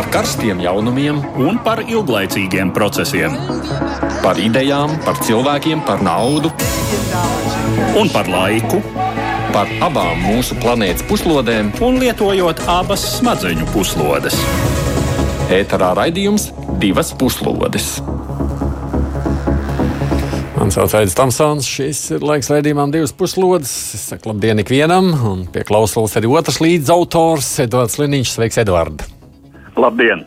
par karstiem jaunumiem un par ilglaicīgiem procesiem. Par idejām, par cilvēkiem, par naudu un par laiku. Par abām mūsu planētas puslodēm, un lietojot abas smadzeņu puslodes. Ēterā raidījums divas puslodes. Mani sauc Aits Tamsons. Šis ir laiks raidījumam divas puslodes. Es saku labdien ikvienam, un pie klausulas arī otrs līdzautors Edvards Liniņš. Sveiks, Edvard! Labdien!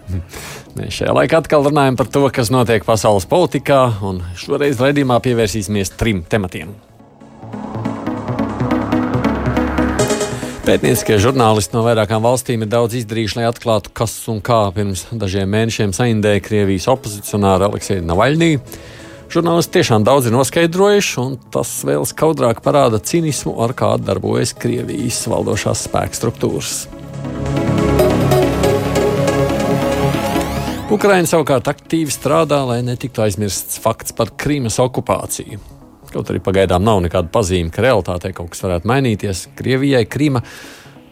Mēs šajā laikā atkal runājam par to, kas notiek pasaules politikā, un šoreiz raidījumā pievērsīsimies trim tematiem. Pētnieciskie žurnālisti no vairākām valstīm ir daudz izdarījuši, lai atklātu, kas un kā pirms dažiem mēnešiem saindēja Krievijas opozicionāru Aleksēju Navaļniju. Žurnālisti tiešām daudz ir noskaidrojuši, un tas vēl skaudrāk parāda cinismu, ar kādu darbojas Krievijas valdošās spēku struktūras. Ukraiņa savukārt aktīvi strādā, lai netiktu aizmirsts fakts par Krīmas okupāciju. Kaut arī pagaidām nav nekāda pazīme, ka realitātē kaut kas varētu mainīties. Krievijai Krīma.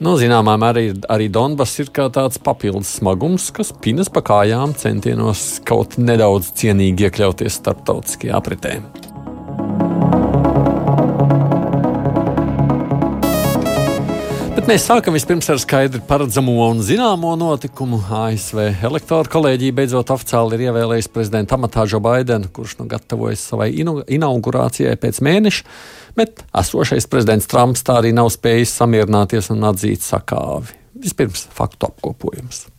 Nu, zināmā mērā arī, arī Donbass ir kā tāds papildus smagums, kas pinas pa kājām centienos kaut nedaudz cienīgi iekļauties starptautiskajā apritē. Mēs sākam vispirms ar skaidri paredzamo un zināmo notikumu. ASV elektoru kolēģija beidzot oficiāli ir ievēlējusi prezidenta amatā Džo Baidenu, kurš nu gatavojas savai inaugurācijai pēc mēneša. Bet esošais prezidents Trumps tā arī nav spējis samierināties un atzīt sakāvi. Vispirms faktu apkopojums.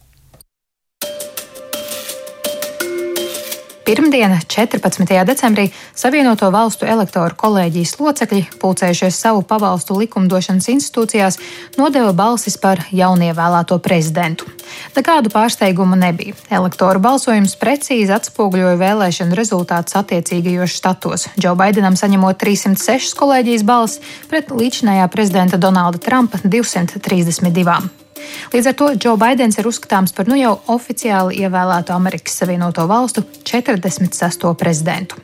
Pirmdiena, 14. decembrī, Savienoto Valstu elektoru kolēģijas locekļi, pulcējušies savu pavalstu likumdošanas institūcijās, nodeva balsis par jaunievēlēto prezidentu. Nekādu pārsteigumu nebija. Elektoru balsojums precīzi atspoguļoja vēlēšanu rezultātus attiecīgajos štatos. Džo Baidenam saņemot 306 kolēģijas balsis pret līdzinājā prezidenta Donalda Trumpa 232. Līdz ar to Džo Baidens ir uzskatāms par nu jau oficiāli ievēlēto Amerikas Savienoto Valstu 46. prezidentu.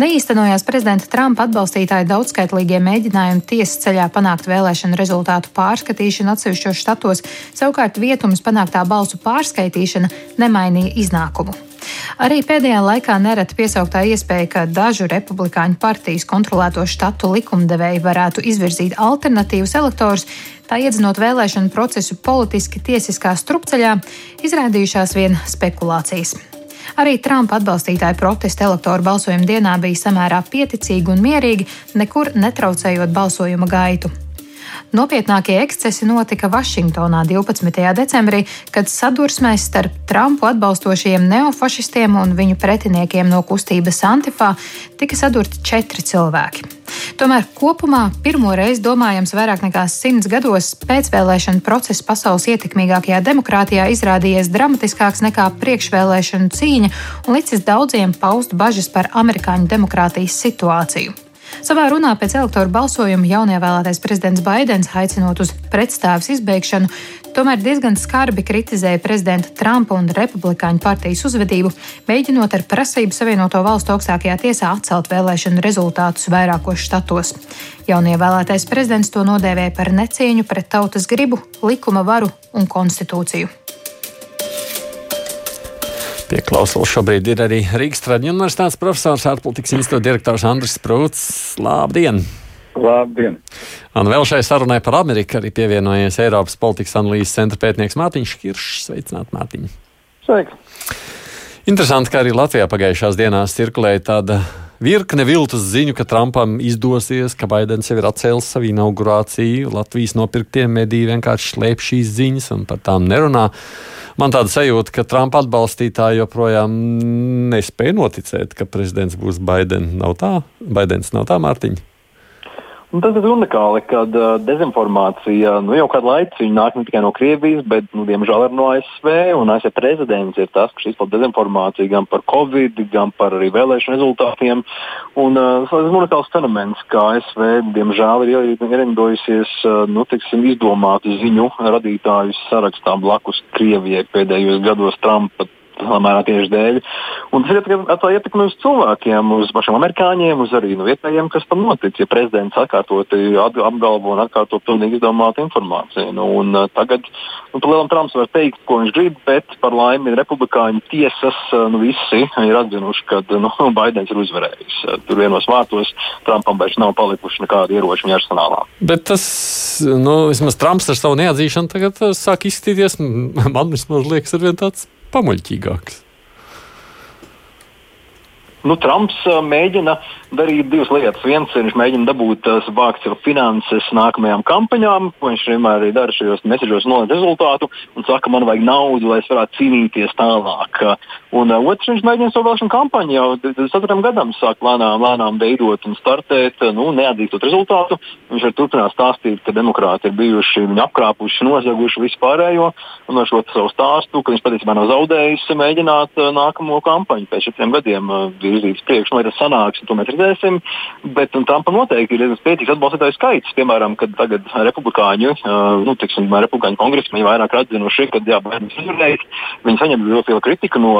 Neīstenojās prezidenta Trumpa atbalstītāju daudzskaitlīgie mēģinājumi tiesas ceļā panākt vēlēšanu rezultātu pārskatīšanu atsevišķos štatos, savukārt vietums panāktā balsu pārskaitīšana nemainīja iznākumu. Arī pēdējā laikā nereti piesauktā iespēja, ka dažu republikāņu partijas kontrolēto štatu likumdevēji varētu izvirzīt alternatīvus elektorus, tā iedzinot vēlēšanu procesu politiski tiesiskā strupceļā, izrādījušās vien spekulācijas. Arī Trumpa atbalstītāju protesti elektoru balsojuma dienā bija samērā pieticīgi un mierīgi, nekur netraucējot balsojuma gaitu. Nopietnākie ekscesi notika Vašingtonā 12. decembrī, kad sadursmēs starp Trumpu atbalstošiem neofašistiem un viņu pretiniekiem no kustības Antifā tika sadurti četri cilvēki. Tomēr kopumā pirmo reizi domājams vairāk nekā simts gados pēcvēlēšana process pasaules ietekmīgākajā demokrātijā izrādījies dramatiskāks nekā priekšvēlēšanu cīņa un licis daudziem paust bažas par amerikāņu demokrātijas situāciju. Savā runā pēc elektoru balsojuma jaunievēlētais prezidents Baidens, aicinot uz pretstāvis izbeigšanu, tomēr diezgan skarbi kritizēja prezidenta Trumpa un Republikāņu partijas uzvedību, mēģinot ar prasību Savienoto valstu augstākajā tiesā atcelt vēlēšanu rezultātus vairākos štatos. Jaunievēlētais prezidents to nodēvēja par necieņu pret tautas gribu, likuma varu un konstitūciju. Pie klausulas šobrīd ir arī Rīgas Traģiņu universitātes profesors, ārpolitikas institūta direktors Andris Sprūts. Labdien! Labdien! Un vēl šai sarunai par Ameriku arī pievienojies Eiropas politikas analīzes centra pētnieks Mārtiņš Kiršs. Sveicināt, Mārtiņ! Sveiks! Interesanti, ka arī Latvijā pagājušās dienās cirkulēja tāda virkne viltus ziņu, ka Trumpam izdosies, ka Baidens jau ir atcēlis savu inaugurāciju. Latvijas nopirktie mediji vienkārši slēp šīs ziņas un par tām nerunā. Man tāda sajūta, ka Trumpa atbalstītāji joprojām nespēja noticēt, ka prezidents būs Baidens. Nav tā, Baidens nav tā, Mārtiņa. Un tas ir unikāli, ka uh, dezinformācija nu, jau kādu laiku nāk ne tikai no Krievijas, bet, nu, diemžēl, arī no ASV. Un ASV prezidents ir tas, kurš izplatīja dezinformāciju gan par Covid, gan par arī vēlēšanu rezultātiem. Un, uh, tas ir unikāls fenomens, ka ASV, diemžēl, ir ierindojusies uh, nu, tiksim, izdomātu ziņu radītāju sarakstā blakus Krievijai pēdējos gados Trumpa lielā mērā tieši dēļ. Un tas ir ietekmi uz cilvēkiem, uz pašiem amerikāņiem, uz arī nu, vietējiem, kas tam notic, ja prezidents atkārtoti apgalvo un atkārto pilnīgi izdomātu informāciju. Nu, un, uh, tagad nu, lielam Trumps var teikt, ko viņš grib, bet par laimi republikāņu tiesas nu, visi ir atzinuši, ka nu, Baidens ir uzvarējis. Tur vienos vārtos Trumpam vairs nav palikuši nekādi ieroči viņa arsenālā. Bet tas, nu, vismaz Trumps ar savu neatzīšanu tagad sāk izskatīties, man vismaz liekas, ar vien tāds pamuļķīgāks. Nu, Trumps uh, mēģina darīt divas lietas. Viens ir, viņš mēģina dabūt vākt sev finanses nākamajām kampaņām, ko viņš vienmēr arī dara šajos mēsīšos nolikt rezultātu un saka, man vajag naudu, lai es varētu cīnīties tālāk. Un uh, otrs, viņš mēģina savu vēlēšanu kampaņu jau 24 gadam sāk lēnām, lēnām veidot un startēt, nu, neatzīstot rezultātu. Viņš var turpināt stāstīt, ka demokrāti ir bijuši viņu apkrāpuši, nozaguši vispārējo un ar šo savu stāstu, ka viņš patiesībā nav zaudējis, mēģināt nākamo kampaņu pēc četriem gadiem virzīts priekš, vai tas sanāks, to mēs redzēsim. Bet Trumpam noteikti ir diezgan spēcīgs atbalstītāju skaits. Piemēram, kad tagad republikāņu, nu, tiksim, republikāņu kongresmeņi vairāk atzinuši, ka jā, Baidens uzvarējis, viņi saņem ļoti lielu kritiku no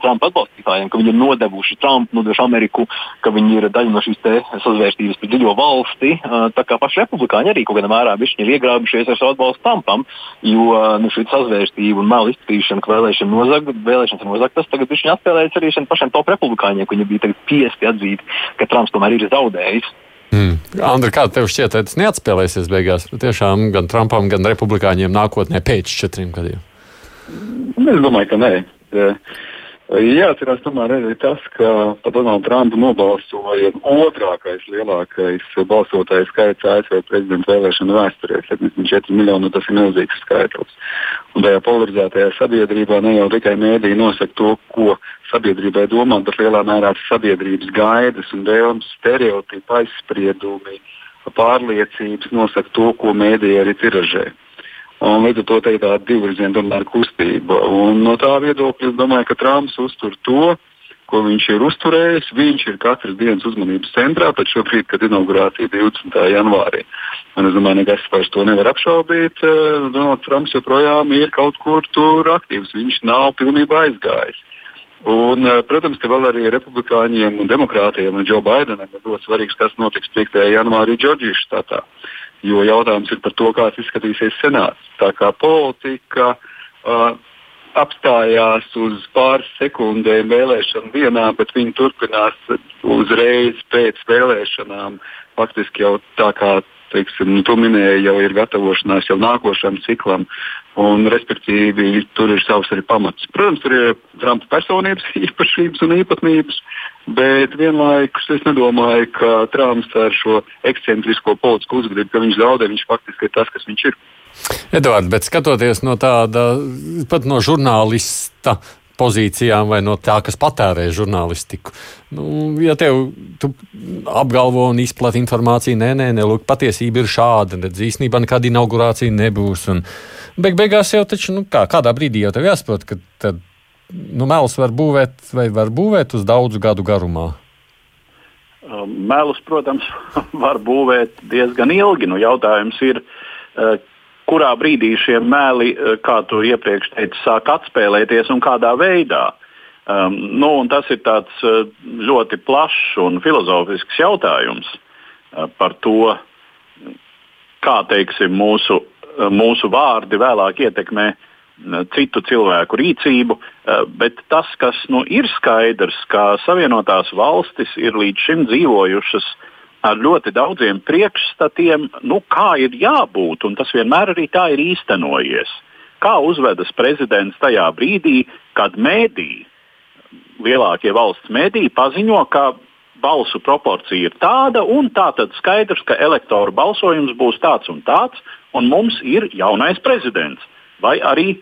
Trumpa atbalstītājiem, ka viņi ir nodevuši Trumpu, nodevuši Ameriku, ka viņi ir daļa no šīs sazvērstības pret dziļo valsti. Tā kā paši republikāņi arī kaut kādā mērā ir iegrābušies ar savu atbalstu Trumpam, jo nu, šī sazvērstība un melu izplatīšana, ka vēlēšana nozag, vēlēšanas ir nozagtas, tagad viņš atspēlējas arī pašiem top republikāņiem ka viņi bija spiesti atzīt, ka Trumps tomēr ir zaudējis. Mm. Andri, kā tev šķiet, tas neatspēlēsies beigās? Tiešām gan Trumpam, gan republikāņiem nākotnē pēc četriem gadiem? Es domāju, ka nē. Jāatcerās tomēr arī tas, ka par Donaldu Trumpu nobalsoja otrākais lielākais balsotāju skaits ASV prezidenta vēlēšanu vēsturē - 74 miljoni. Tas ir milzīgs skaitlis. Un tajā polarizētajā sabiedrībā ne jau tikai mēdīji nosaka to, ko sabiedrībai domāt, bet lielā mērā sabiedrības gaidas un vēlmes, stereotipi, aizspriedumi, pārliecības nosaka to, ko mēdīji arī tiražē. Un līdz ar to te ir tāda divvirziena tomēr kustība. Un no tā viedokļa es domāju, ka Trumps uztur to, ko viņš ir uzturējis. Viņš ir katras dienas uzmanības centrā, pat šobrīd, kad inaugurācija 20. janvārī. Un es domāju, nekas vairs to nevar apšaubīt. Donalds Trumps joprojām ir kaut kur tur aktīvs. Viņš nav pilnībā aizgājis. Un, eh, protams, ka vēl arī republikāņiem un demokrātiem un Džo Baidenam ir ļoti svarīgs, kas notiks 5. janvārī Džordžijas štatā jo jautājums ir par to, kāds izskatīsies senāts. Tā kā politika uh, apstājās uz pāris sekundēm vēlēšanu dienā, bet viņi turpinās uzreiz pēc vēlēšanām. Faktiski jau tā kā teiksim, nu, tu minēji, jau ir gatavošanās jau nākošam ciklam, un respektīvi tur ir savs arī pamats. Protams, tur ir Trumpa personības īpašības un īpatnības, bet vienlaikus es nedomāju, ka Trumps ar šo ekscentrisko politisku uzvedību, ka viņš zaudē, viņš faktiski ir tas, kas viņš ir. Edvards, bet skatoties no tāda pat no žurnālista pozīcijām vai no tā, kas patērē žurnālistiku. Nu, ja tev apgalvo un izplatīja informāciju, nē, nē, nē, lūk, patiesība ir šāda, tad īstenībā nekāda inaugurācija nebūs. Un beig beigās jau taču, nu, kā, kādā brīdī jau tev jāsaprot, ka tad, nu, melus var būvēt vai var būvēt uz daudzu gadu garumā. Um, melus, protams, var būvēt diezgan ilgi. Nu, jautājums ir, uh, kurā brīdī šie meli, eh, kā tu iepriekš teici, sāk atspēlēties un kādā veidā. Um, nu, tas ir tāds eh, ļoti plašs un filozofisks jautājums uh, par to, kā teiksim, mūsu, mūsu vārdi vēlāk ietekmē citu cilvēku rīcību. Bet tas, kas nu, ir skaidrs, ka Savienotās valstis ir līdz šim dzīvojušas uh, ar ļoti daudziem priekšstatiem, nu, kā ir jābūt, un tas vienmēr arī tā ir īstenojies. Kā uzvedas prezidents tajā brīdī, kad mēdī, lielākie valsts mēdī paziņo, ka balsu proporcija ir tāda, un tā tad skaidrs, ka elektoru balsojums būs tāds un tāds, un mums ir jaunais prezidents. Vai arī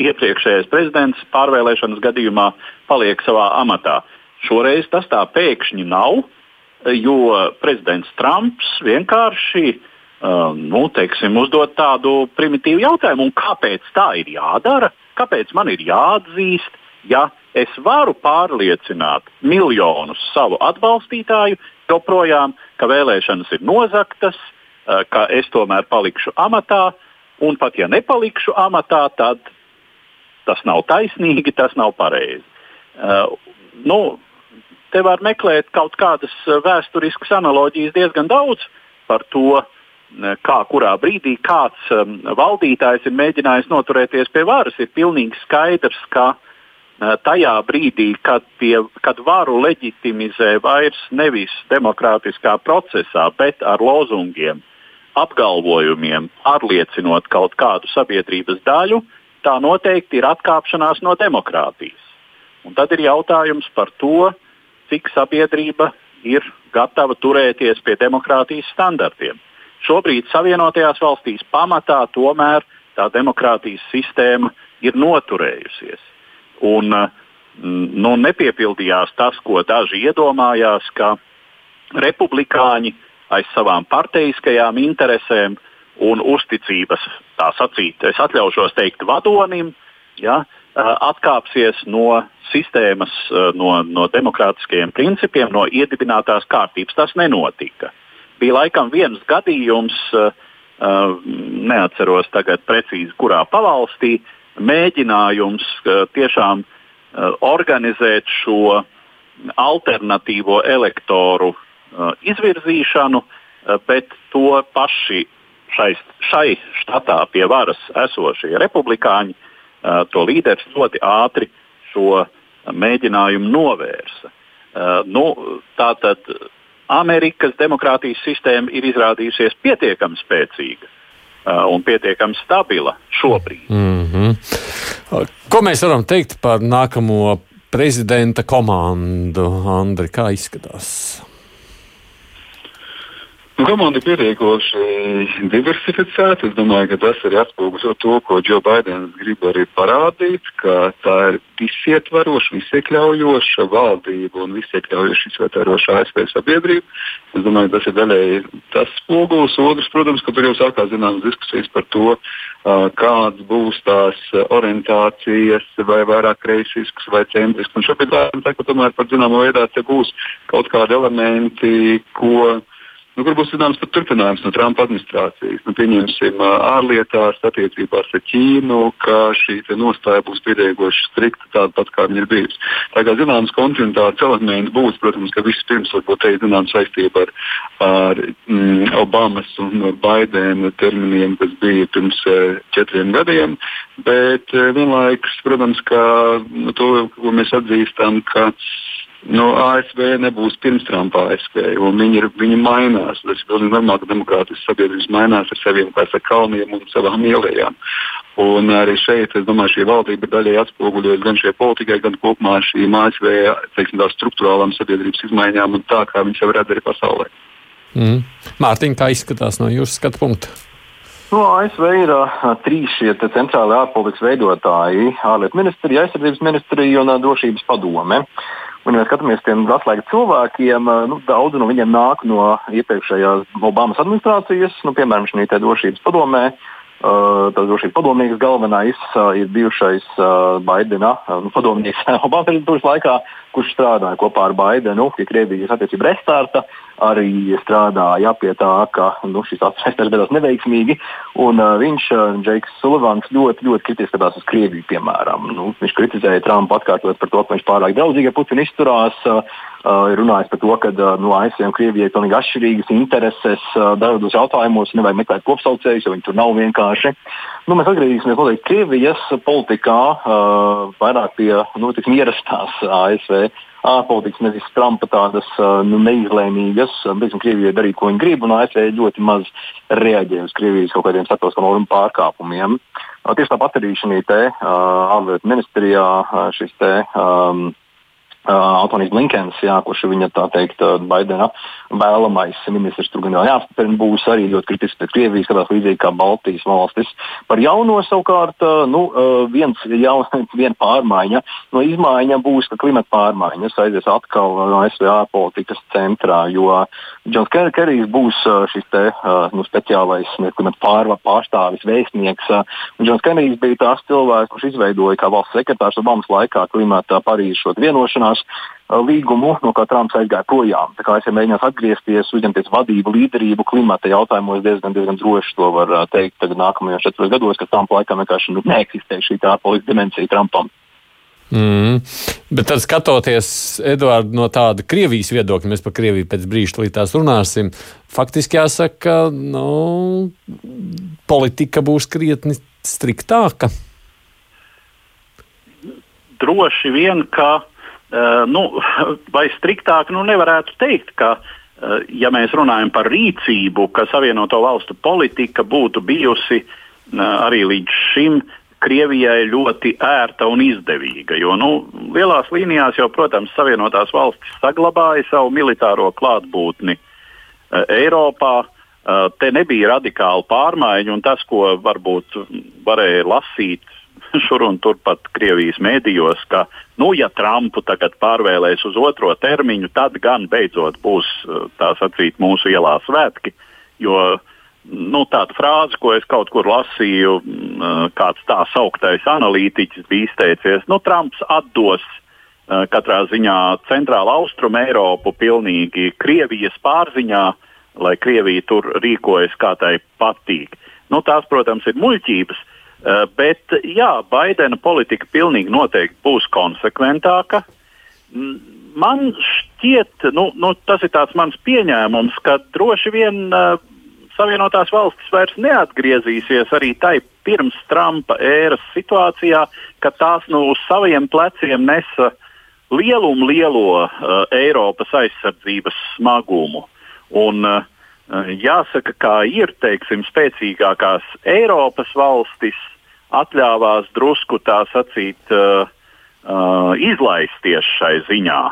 iepriekšējais prezidents pārvēlēšanas gadījumā paliek savā amatā. Šoreiz tas tā pēkšņi nav jo prezidents Trumps vienkārši uh, nu, teiksim, uzdod tādu primitīvu jautājumu, kāpēc tā ir jādara, kāpēc man ir jāatzīst, ja es varu pārliecināt miljonus savu atbalstītāju joprojām, ka vēlēšanas ir nozaktas, uh, ka es tomēr palikšu amatā, un pat ja nepalikšu amatā, tad tas nav taisnīgi, tas nav pareizi. Uh, nu, te var meklēt kaut kādas vēsturiskas analoģijas diezgan daudz par to, kā kurā brīdī kāds um, valdītājs ir mēģinājis noturēties pie varas. Ir pilnīgi skaidrs, ka uh, tajā brīdī, kad, pie, kad varu leģitimizē vairs nevis demokrātiskā procesā, bet ar lozungiem, apgalvojumiem, pārliecinot kaut kādu sabiedrības daļu, tā noteikti ir atkāpšanās no demokrātijas. Un tad ir jautājums par to, cik sabiedrība ir gatava turēties pie demokrātijas standartiem. Šobrīd Savienotajās valstīs pamatā tomēr tā demokrātijas sistēma ir noturējusies. Un, mm, nu, nepiepildījās tas, ko daži iedomājās, ka republikāņi aiz savām parteiskajām interesēm un uzticības, tā sacīt, es atļaušos teikt, vadonim, ja, atkāpsies no sistēmas, no, no demokrātiskajiem principiem, no iedibinātās kārtības. Tas nenotika. Bija laikam viens gadījums, neatceros tagad precīzi, kurā pavalstī, mēģinājums tiešām organizēt šo alternatīvo elektoru izvirzīšanu, bet to paši šai, šai štatā pie varas esošie republikāņi uh, Uh, to līderis ļoti ātri šo mēģinājumu novērsa. Uh, nu, tātad Amerikas demokrātijas sistēma ir izrādījusies pietiekami spēcīga uh, un pietiekami stabila šobrīd. Mm -hmm. Ko mēs varam teikt par nākamo prezidenta komandu? Andri, kā izskatās? Nu, komanda ir pietiekoši diversificēta. Es domāju, ka tas arī atspoguļo to, ko Džo Baidens grib arī parādīt, ka tā ir visietvaroša, visiekļaujoša valdība un visiekļaujoša, izvērtējoša ASV sabiedrība. Es domāju, tas ir daļēji tas spogulis. Otrs, protams, ka tur jau sākās zināmas diskusijas par to, kādas būs tās orientācijas, vai vairāk kreisiskas vai centriskas. Šobrīd tā, tomēr par zināmu veidā te būs kaut kādi elementi, ko nu, kur būs zināms turpinājums no Trumpa administrācijas. Nu, pieņemsim, ārlietās, attiecībās ar Ķīnu, ka šī nostāja būs pietiekoši strikta, tāda pat kā viņa ir bijusi. Tā kā zināms kontinuitātes elements būs, protams, ka vispirms varbūt te ir zināms saistība ar, ar mm, Obamas un Baidena terminiem, kas bija pirms četriem gadiem, bet vienlaikus, protams, ka nu, to, mēs atzīstam, ka nu, ASV nebūs pirms Trumpa ASV, un viņi, ir, viņi mainās. Tas ir pilnīgi normāli, ka demokrātiskas sabiedrības mainās ar saviem ar kalniem un savām ielām. Un arī šeit, es domāju, šī valdība daļai atspoguļojusi gan šai politikai, gan kopumā šīm ASV teiksim, struktūrālām sabiedrības izmaiņām un tā, kā viņas jau redz arī pasaulē. Mm. Mārtiņ, kā izskatās no jūsu skatu punkta? No, ASV ir uh, trīs šie centrālie ārpolitikas veidotāji - ārlietu ministrija, aizsardzības ministrija un uh, drošības padome. Un, ja skatāmies tiem atslēgas cilvēkiem, nu, daudzi no viņiem nāk no iepriekšējās Obamas administrācijas, nu, piemēram, šī drošības padomē. Tā drošības padomnieks galvenais ir bijušais Baidena nu, padomnieks Obamas prezidentūras laikā, kurš strādāja kopā ar Baidenu pie Krievijas attiecību restarta. Arī strādāja pie tā, ka nu, šis atcerēties beidzās neveiksmīgi. Un, uh, viņš, Džeiks Sulavans, ļoti, ļoti kritiski skatās uz Krieviju. Piemēram. Nu, viņš kritizēja Trumpu atkārtot par to, ka viņš pārāk draudzīgi ar Putinu izturās. Uh, ir runājis par to, ka uh, no ASV un Krievijai ir pilnīgi atšķirīgas intereses uh, dažādos jautājumos, nevajag meklēt kopsaucējus, jo viņi tur nav vienkārši. Nu, mēs atgriezīsimies noteikti Krievijas politikā, vairāk pie nu, tiksim, ierastās ASV ārpolitikas, nevis Trumpa tādas nu, neizlēmīgas. Beigsim, Krievijai darīt, ko viņi grib, un ASV ļoti maz reaģē uz Krievijas kaut kādiem starptautiskām normu pārkāpumiem. Tieši tāpat arī šī ārlietu ministrijā šis te. Um, Antonijs Blinkens, jā, kurš ir viņa tā teikt, Baidena vēlamais ministrs, tur gan vēl jāapstiprina, būs arī ļoti kritisks pret Krieviju, skatās līdzīgi kā Baltijas valstis. Par jauno savukārt, nu, viens, jaun, viena pārmaiņa, no izmaiņa būs, ka klimata pārmaiņas aizies atkal no ASV ārpolitikas centrā, jo Džons Kerijs būs šis te, nu, speciālais klimata pār, pārstāvis, vēstnieks. Džons Kerijs bija tās cilvēks, kurš izveidoja kā valsts sekretārs Obamas laikā klimata Parīzes vienošanās, līgumu, no kā Trumps aizgāja projām. Tā kā es ja mēģināšu atgriezties, uzņemties vadību, līderību klimata jautājumos diezgan, diezgan droši to var teikt tagad nākamajos četros gados, ka Trumpa laikam vienkārši nu, neeksistē šī tā ārpolitikas dimensija Trumpam. Mm. Bet tad skatoties, Edvards, no tāda Krievijas viedokļa, mēs par Krieviju pēc brīža līdz runāsim. Faktiski jāsaka, ka nu, politika būs krietni striktāka. Droši vien, ka nu, vai striktāk, nu nevarētu teikt, ka uh, ja mēs runājam par rīcību, ka Savienoto valstu politika būtu bijusi uh, arī līdz šim Krievijai ļoti ērta un izdevīga. Jo nu, lielās līnijās jau, protams, Savienotās valstis saglabāja savu militāro klātbūtni Eiropā. Te nebija radikāla pārmaiņa, un tas, ko varbūt varēja lasīt šur un tur pat Krievijas mēdījos, ka, nu, ja Trumpu tagad pārvēlēs uz otro termiņu, tad gan beidzot būs uh, tā sacīt mūsu ielā svētki. Jo uh, nu, tāda frāze, ko es kaut kur lasīju, mm, kāds tā sauktais analītiķis bija izteicies, nu, Trumps atdos katrā ziņā centrāla austruma Eiropu pilnīgi Krievijas pārziņā, lai Krievija tur rīkojas kā tai patīk. Nu, tās, protams, ir muļķības, bet jā, Baidena politika pilnīgi noteikti būs konsekventāka. Man šķiet, nu, nu, tas ir mans pieņēmums, ka droši vien uh, Savienotās valstis vairs neatgriezīsies arī tai pirms Trumpa ēras situācijā, kad tās nu uz saviem pleciem nesa lielumu lielo uh, Eiropas aizsardzības smagumu. Un, uh, jāsaka, kā ir teiksim, spēcīgākās Eiropas valstis atļāvās drusku tā sacīt, uh, uh, izlaisties šai ziņā.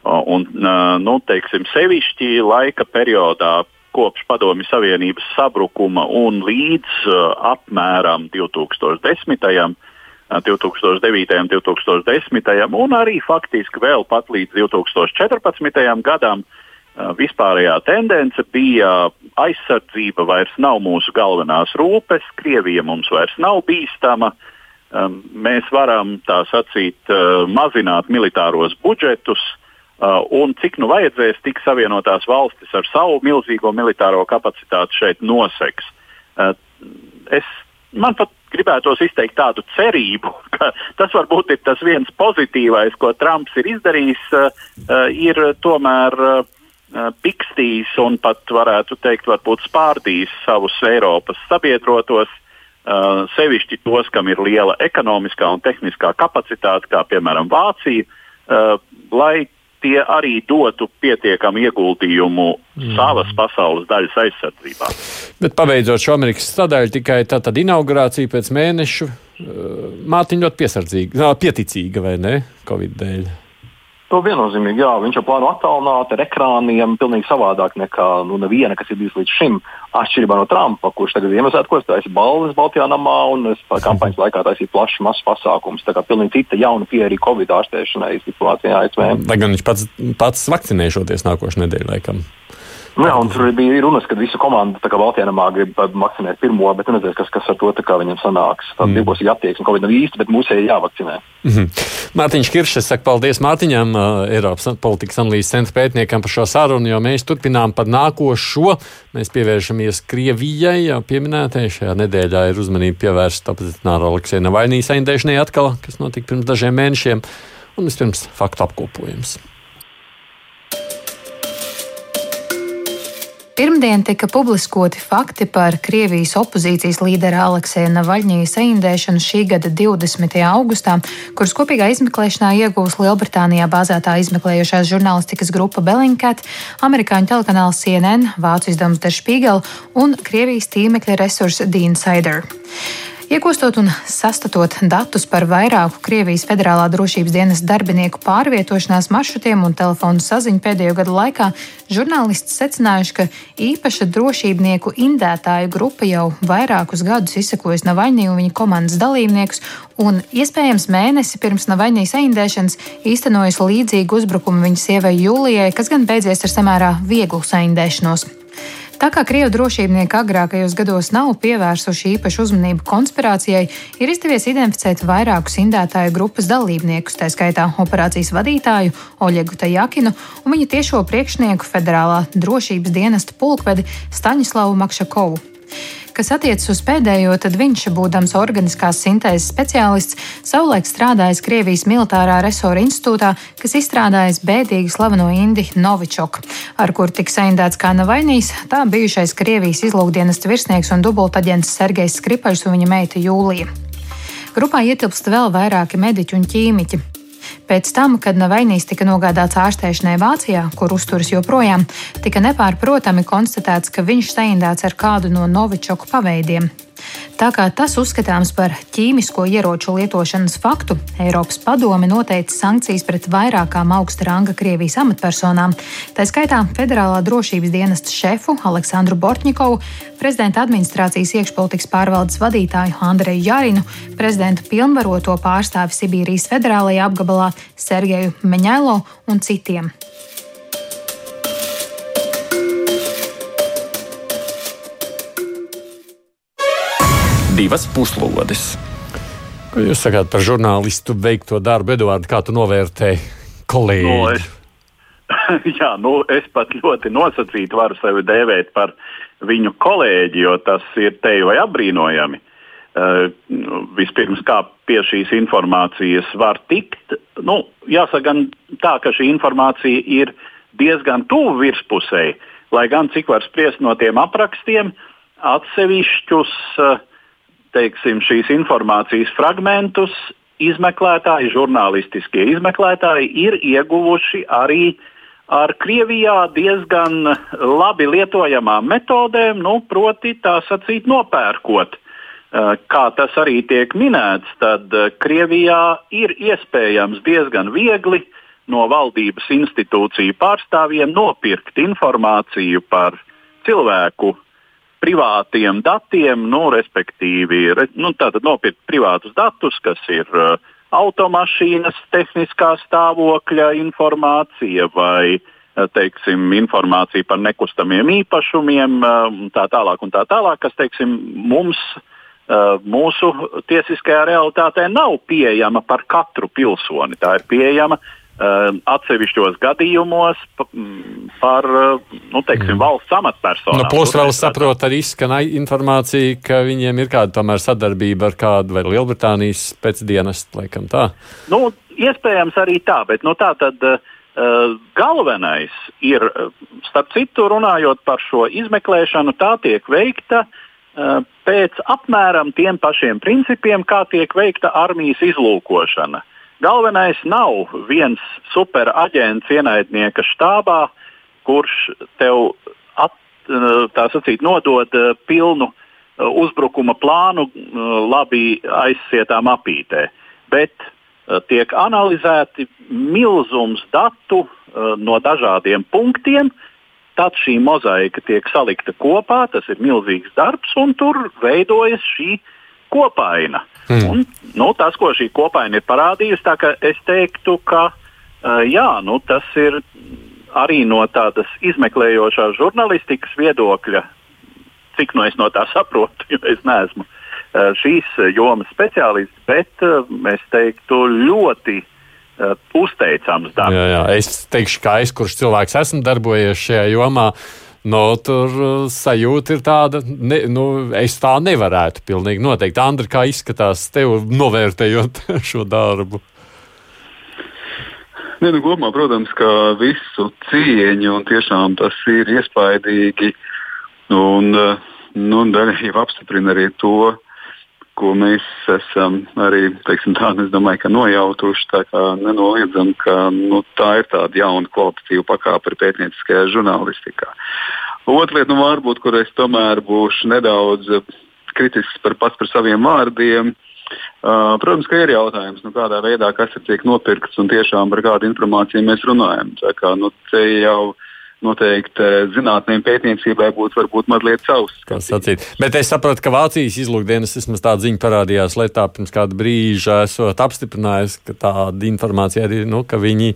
Uh, un, uh, nu, teiksim, sevišķi laika periodā kopš Padomju Savienības sabrukuma un līdz uh, apmēram 2010. 2009. un 2010. un arī faktiski vēl pat līdz 2014. gadam uh, vispārējā tendence bija aizsardzība vairs nav mūsu galvenās rūpes, Krievija mums vairs nav bīstama. Um, mēs varam tā sacīt, uh, mazināt militāros budžetus, Uh, un cik nu vajadzēs, tik Savienotās valstis ar savu milzīgo militāro kapacitāti šeit noseks. Uh, es, man pat gribētos izteikt tādu cerību, ka tas varbūt ir tas viens pozitīvais, ko Trumps ir izdarījis, uh, ir tomēr pikstījis un pat varētu teikt, varbūt spārdījis savus Eiropas sabiedrotos. Sevišķi tos, kam ir liela ekonomiskā un tehniskā kapacitāte, kā piemēram Vācija, lai tie arī dotu pietiekamu ieguldījumu mm. savas pasaules daļas aizsardzībā. Bet pabeidzot šo Amerikas sadaļu, tikai tā tad inaugurācija pēc mēneša, Mārtiņa ļoti piesardzīga, pieticīga vai ne, Covid dēļ. To viennozīmīgi, jā, viņš jau plāno attālināt ar ekrāniem pilnīgi savādāk nekā nu, neviena, kas ir bijis līdz šim. Atšķirībā no Trumpa, kurš tagad Ziemassvētkos taisīja balvas Baltijā namā un kampaņas laikā taisīja plašs mazs pasākums. Tā kā pilnīgi cita jauna pieeja arī Covid ārstēšanai situācijā ASV. Lai gan viņš pats, pats vakcinēšoties nākošais nedēļa laikam. Nu jā, un tur bija runas, ka visa komanda Baltijā grib vakcinēt pirmo, bet nezinu, kas, kas ar to viņam sanāks. Tāda mm. divpusīga attieksme, Covid nav īsti, bet mums ir jāvakcinē. Mm -hmm. Mārtiņš Kiršs, saka paldies Mārtiņam, Eiropas politikas analīzes centra pētniekam par šo sarunu, jo mēs turpinām par nākošo. Mēs pievēršamies Krievijai, jau pieminētajai šajā nedēļā ir uzmanība pievērsta opozicionāra Aleksēna Navaļnijas aindēšanai atkal, kas notika pirms dažiem mēnešiem, un vispirms faktu apkopojums. Pirmdien tika publiskoti fakti par Krievijas opozīcijas līdera Aleksēna Navaļņija saindēšanu šī gada 20. augustā, kuras kopīgā izmeklēšanā iegūs Lielbritānijā bāzētā izmeklējošās žurnālistikas grupa Bellingcat, amerikāņu telekanāls CNN, vācu izdevums Der Spiegel un Krievijas tīmekļa resursa The Insider. Iegūstot un sastatot datus par vairāku Krievijas federālā drošības dienas darbinieku pārvietošanās maršrutiem un telefonu saziņu pēdējo gadu laikā, žurnālisti secinājuši, ka īpaša drošībnieku indētāju grupa jau vairākus gadus izsekojas Navaļņī un viņa komandas dalībniekus, un iespējams mēnesi pirms Navaļņīs saindēšanas īstenojas līdzīgu uzbrukumu viņa sievai Jūlijai, kas gan beidzies ar samērā vieglu saindēšanos. Tā kā Krievu drošībnieki agrākajos gados nav pievērsuši īpašu uzmanību konspirācijai, ir izdevies identificēt vairākus indētāju grupas dalībniekus, tā skaitā operācijas vadītāju Oļegu Tajakinu un viņa tiešo priekšnieku federālā drošības dienesta pulkvedi Staņislavu Makšakovu. Kas attiecas uz pēdējo, tad viņš, būdams organiskās sintēzes speciālists, savulaik strādājis Krievijas militārā resora institūtā, kas izstrādājis bēdīgi slaveno Indi Novičoku, ar kur tika saindēts kā Navainīs, tā bijušais Krievijas izlūkdienesta virsnieks un dubultaģents Sergejs Skripaļs un viņa meita Jūlija. Grupā ietilpst vēl vairāki mediķi un ķīmiķi. Pēc tam, kad Navainīs tika nogādāts ārstēšanai Vācijā, kur uzturas joprojām, tika nepārprotami konstatēts, ka viņš saindēts ar kādu no Novičoku paveidiem. Tā kā tas uzskatāms par ķīmisko ieroču lietošanas faktu, Eiropas padome noteica sankcijas pret vairākām augsta ranga Krievijas amatpersonām, tā skaitā Federālā drošības dienesta šefu Aleksandru Bortņikovu, prezidenta administrācijas iekšpolitikas pārvaldes vadītāju Andreju Jarinu, prezidenta pilnvaroto pārstāvi Sibīrijas federālajā apgabalā Sergeju Meņēlo un citiem. Divas puslodes. Ko jūs sakāt par žurnālistu veikto darbu, Eduards? Kā tu novērtēji kolēģi? No, es, jā, nu, es pat ļoti nosacīti varu sevi dēvēt par viņu kolēģi, jo tas ir te vai apbrīnojami. Uh, vispirms, kā pie šīs informācijas var tikt. Nu, jāsaka, gan tā, ka šī informācija ir diezgan tuvu virspusēji, lai gan cik var spriest no tiem aprakstiem, atsevišķus uh, teiksim, šīs informācijas fragmentus izmeklētāji, žurnālistiskie izmeklētāji ir ieguvuši arī ar Krievijā diezgan labi lietojamām metodēm, nu, proti, tā sacīt, nopērkot. Eh, kā tas arī tiek minēts, tad eh, Krievijā ir iespējams diezgan viegli no valdības institūciju pārstāvjiem nopirkt informāciju par cilvēku privātiem datiem, nu, respektīvi, re, nu, nopirkt privātus datus, kas ir uh, automašīnas tehniskā stāvokļa informācija vai uh, teiksim, informācija par nekustamiem īpašumiem, uh, tā tālāk, tā tālāk kas teiksim, mums, uh, mūsu tiesiskajā realitātē nav pieejama par katru pilsoni. Tā ir pieejama atsevišķos gadījumos par nu, teiksim, mm. valsts amatpersonām. Nu, plus vēl saprot, arī izskan informācija, ka viņiem ir kāda tomēr sadarbība ar kādu vai Lielbritānijas pēcdienestu, laikam tā. Nu, iespējams arī tā, bet nu, tā tad. Uh, galvenais ir, starp citu, runājot par šo izmeklēšanu, tā tiek veikta uh, pēc apmēram tiem pašiem principiem, kā tiek veikta armijas izlūkošana. Galvenais nav viens superaģents ienaidnieka štābā, kurš tev at, sacīt, nodod eh, pilnu eh, uzbrukuma plānu eh, labi aizsietām apītē. Bet tiek analizēti milzums datu no dažādiem punktiem, tad šī mozaika tiek salikta kopā, tas ir milzīgs darbs, un tur veidojas šī kopaina. Mm. Un, nu, tas, ko šī kopaina ir parādījusi, es teiktu, ka uh, jā, nu, tas ir arī no tādas izmeklējošās žurnālistikas viedokļa, cik no es no tā saprotu, jo es neesmu uh, šīs jomas speciālists, bet uh, es teiktu ļoti uzteicams darbs. Jā, jā. Es teikšu, ka es, kurš cilvēks esmu darbojies šajā jomā, No, tur uh, sajūta ir tāda, ne, nu, es tā nevarētu pilnīgi noteikti. Andri, kā izskatās tev novērtējot šo darbu? Ne, nu, kopumā, protams, ka visu cieņu un tiešām tas ir iespaidīgi. Un, uh, nu, daļai jau apstiprina arī to, ko mēs esam arī teiksim, tā, domāju, nojautuši. Tā kā nenoliedzam, ka nu, tā ir tāda jauna kvalitatīva pakāpe pētnieciskajā žurnālistikā. Otra lieta, nu, varbūt, kur es tomēr būšu nedaudz kritisks par pats par saviem vārdiem. Uh, protams, ka ir jautājums, nu, kādā veidā kas ir tiek nopirkts un tiešām par kādu informāciju mēs runājam. Tā kā, nu, te jau noteikti eh, zinātnē un pētniecībai būtu varbūt mazliet savs. Bet es saprotu, ka Vācijas izlūkdienas vismaz tāda ziņa parādījās lietā pirms kāda brīža, esot apstiprinājis, ka tāda informācija ir, nu, ka viņi,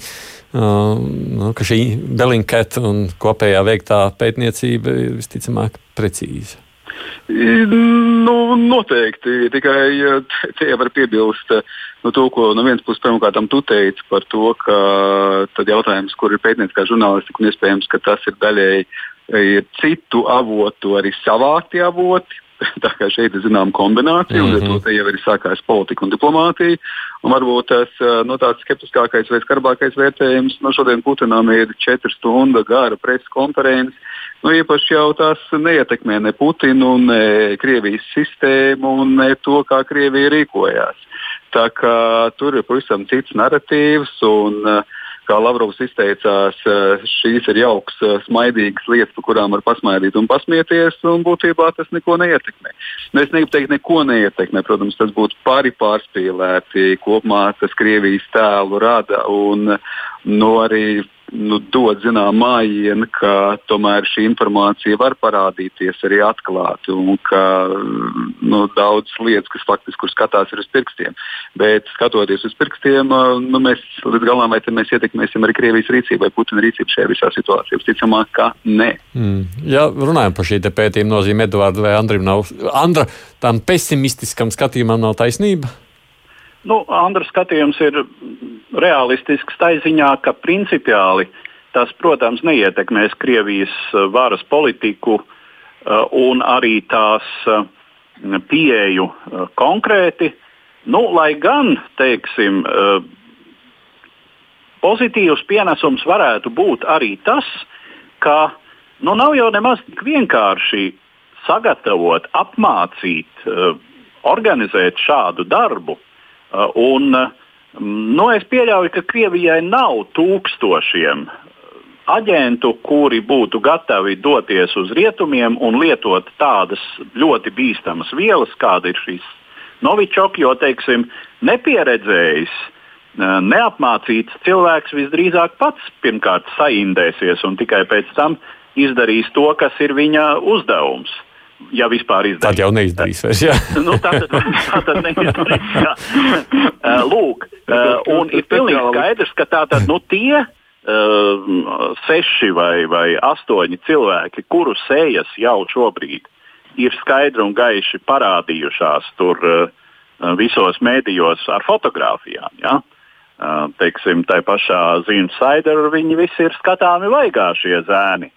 uh, nu, ka šī Belinketa un kopējā veiktā pētniecība ir visticamāk precīza. Nu, noteikti. Tikai te jau var piebilst nu, to, ko no vienas puses pirmkārt tu teici par to, ka tad jautājums, kur ir pētnieciskā žurnālistika, un iespējams, ka tas ir daļēji ir citu avotu, arī savākti avoti. Tā kā šeit ir zināma kombinācija, mm -hmm. un mhm. to jau ir sākās politika un diplomātija. Un varbūt tas no, tāds skeptiskākais vai skarbākais vērtējums no šodien Putinam ir četru stundu gara preses konferences Nu, īpaši jau tas neietekmē ne Putinu, ne Krievijas sistēmu un ne to, kā Krievija rīkojās. Tā kā tur ir pavisam cits narratīvs. Un, Kā Lavrovs izteicās, šīs ir jauks, smaidīgas lietas, par kurām var pasmaidīt un pasmieties, un būtībā tas neko neietekmē. Nu, es negribu teikt, neko neietekmē. Protams, tas būtu pāri pārspīlēti. Kopumā tas Krievijas tēlu rada un nu, arī nu, dod zinām mājienu, ka tomēr šī informācija var parādīties arī atklāti un ka nu, daudzas lietas, kas faktiski skatās, ir uz pirkstiem. Bet skatoties uz pirkstiem, nu, mēs līdz galam vai mēs ietekmēsim arī Krievijas rīcību vai Putina rīcību šajā visā situācijā. Visticamāk, ka nē. Mm. Ja runājam par šī pētījuma nozīmi, Edvards vai Andrim nav, Andra, tam pesimistiskam skatījumam nav taisnība? Nu, Andra skatījums ir realistisks tā ziņā, ka principiāli tas, protams, neietekmēs Krievijas varas politiku un arī tās pieeju konkrēti. Nu, lai gan, teiksim, pozitīvs pienesums varētu būt arī tas, ka nu, nav jau nemaz tik vienkārši sagatavot, apmācīt, organizēt šādu darbu. Uh, un, mm, nu, es pieļauju, ka Krievijai nav tūkstošiem aģentu, kuri būtu gatavi doties uz rietumiem un lietot tādas ļoti bīstamas vielas, kāda ir šīs Novičoks, jo, teiksim, nepieredzējis, uh, neapmācīts cilvēks visdrīzāk pats pirmkārt saindēsies un tikai pēc tam izdarīs to, kas ir viņa uzdevums ja vispār izdarīs. Tad jau neizdarīs vairs. Jā. nu, tā tad, tā tad neizdarīs. Jā. Uh, lūk, uh, un ir pilnīgi skaidrs, ka tā tad nu, tie uh, seši vai, vai astoņi cilvēki, kuru sejas jau šobrīd ir skaidri un gaiši parādījušās tur visos mēdījos ar fotografijām. Ja? Uh, teiksim, tā pašā Zīna Saidera viņi visi ir skatāmi vaigā šie zēni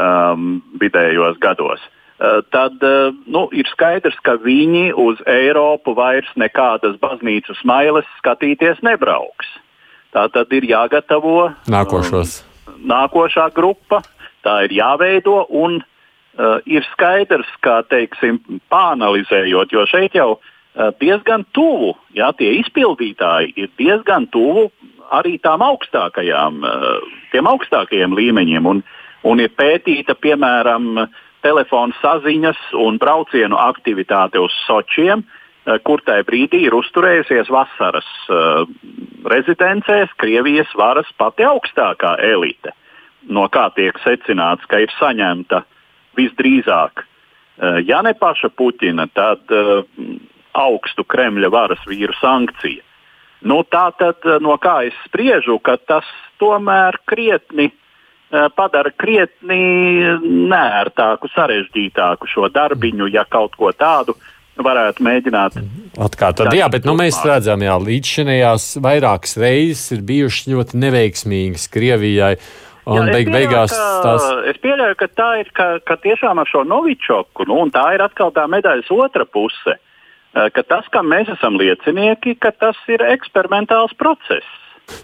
um, vidējos gados. Uh, tad eh, nu, ir skaidrs, ka viņi uz Eiropu vairs nekādas baznīcas mailes skatīties nebrauks. Tā tad ir jāgatavo nākošos. Um, nākošā grupa, tā ir jāveido un uh, ir skaidrs, ka, teiksim, pāanalizējot, jo šeit jau uh, diezgan tuvu, jā, tie izpildītāji ir diezgan tuvu arī tām augstākajām, uh, tiem augstākajiem līmeņiem. Un, un ir pētīta, piemēram, uh, telefona saziņas un braucienu aktivitāte uz Sočiem, eh, kur tajā brīdī ir uzturējusies vasaras uh, rezidencēs Krievijas varas pati augstākā elite. No kā tiek secināts, ka ir saņemta visdrīzāk, uh, ja ne paša Puķina, tad uh, augstu Kremļa varas vīru sankcija. Nu, tā tad, no kā es spriežu, ka tas tomēr krietni Eh, padara krietni nērtāku, sarežģītāku šo darbiņu, ja kaut ko tādu varētu mēģināt. Atkal tad, jā, bet nu, mēs redzam, ka līdzšinējās vairākas reizes ir bijušas ļoti neveiksmīgas Krievijai. Un jā, beig, pieļauju, beigās tās. Es pieļauju, ka tā ir ka, ka tiešām ar šo Novičoku, nu, un tā ir atkal tā medaļas otra puse. Eh, ka tas, kam mēs esam liecinieki, ka tas ir eksperimentāls process.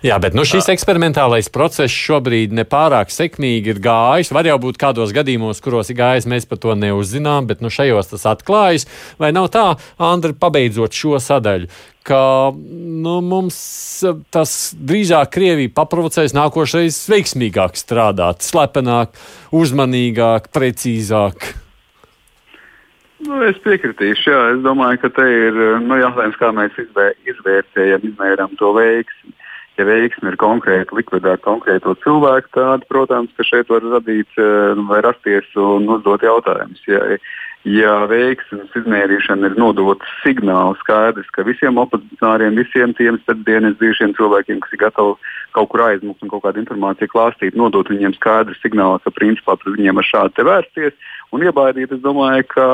Jā, bet nu, šis eksperimentālais process šobrīd nepārāk sekmīgi ir gājis. Var jau būt kādos gadījumos, kuros ir gājis, mēs par to neuzzinām, bet nu, šajos tas atklājas. Vai nav tā, Andri, pabeidzot šo sadaļu, ka nu, mums tas drīzāk Krievija paprovocēs nākošais veiksmīgāk strādāt, slepenāk, uzmanīgāk, precīzāk? Nu, es piekritīšu, jā. Es domāju, ka te ir nu, jautājums, kā mēs izvērtējam, izmērām to veiksmi. Ja veiksme ir konkrēti likvidēt konkrēto cilvēku, tad, protams, ka šeit var radīt vai rasties un uzdot jautājumus. Ja, ja veiksmes izmērīšana ir nodota signāls skaidrs, ka visiem opozicionāriem, visiem tiem dienas bijušiem cilvēkiem, kas ir gatavi kaut kur aizmukt un kaut kādu informāciju klāstīt, nodot viņiem skaidru signālu, ka principā pret viņiem ar šādu te vērsties un iebaidīt, es domāju, ka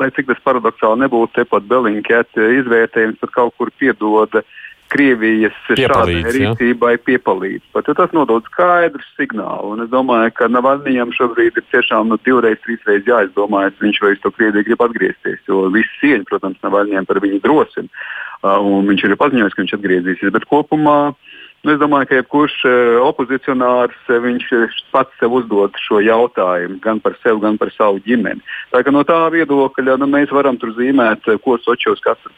lai cik tas paradoxāli nebūtu, tepat Belinkēta izvērtējums pat kaut kur piedod uh, Krievijas šādai rīcībai piepalīdz. Pat, tas nodod skaidru signālu. Un es domāju, ka Navaļņiem šobrīd ir tiešām nu, divreiz, trīsreiz jāizdomājas, viņš vai uz to Krieviju grib atgriezties. Jo visi cieņi, protams, Navaļņiem par viņu drosmi. Uh, un viņš ir paziņojis, ka viņš atgriezīsies. Bet kopumā uh, Nu, es domāju, ka jebkurš e, opozicionārs e, viņš e, pats sev uzdod šo jautājumu gan par sevi, gan par savu ģimeni. Tā no tā viedokļa nu, mēs varam tur zīmēt, ko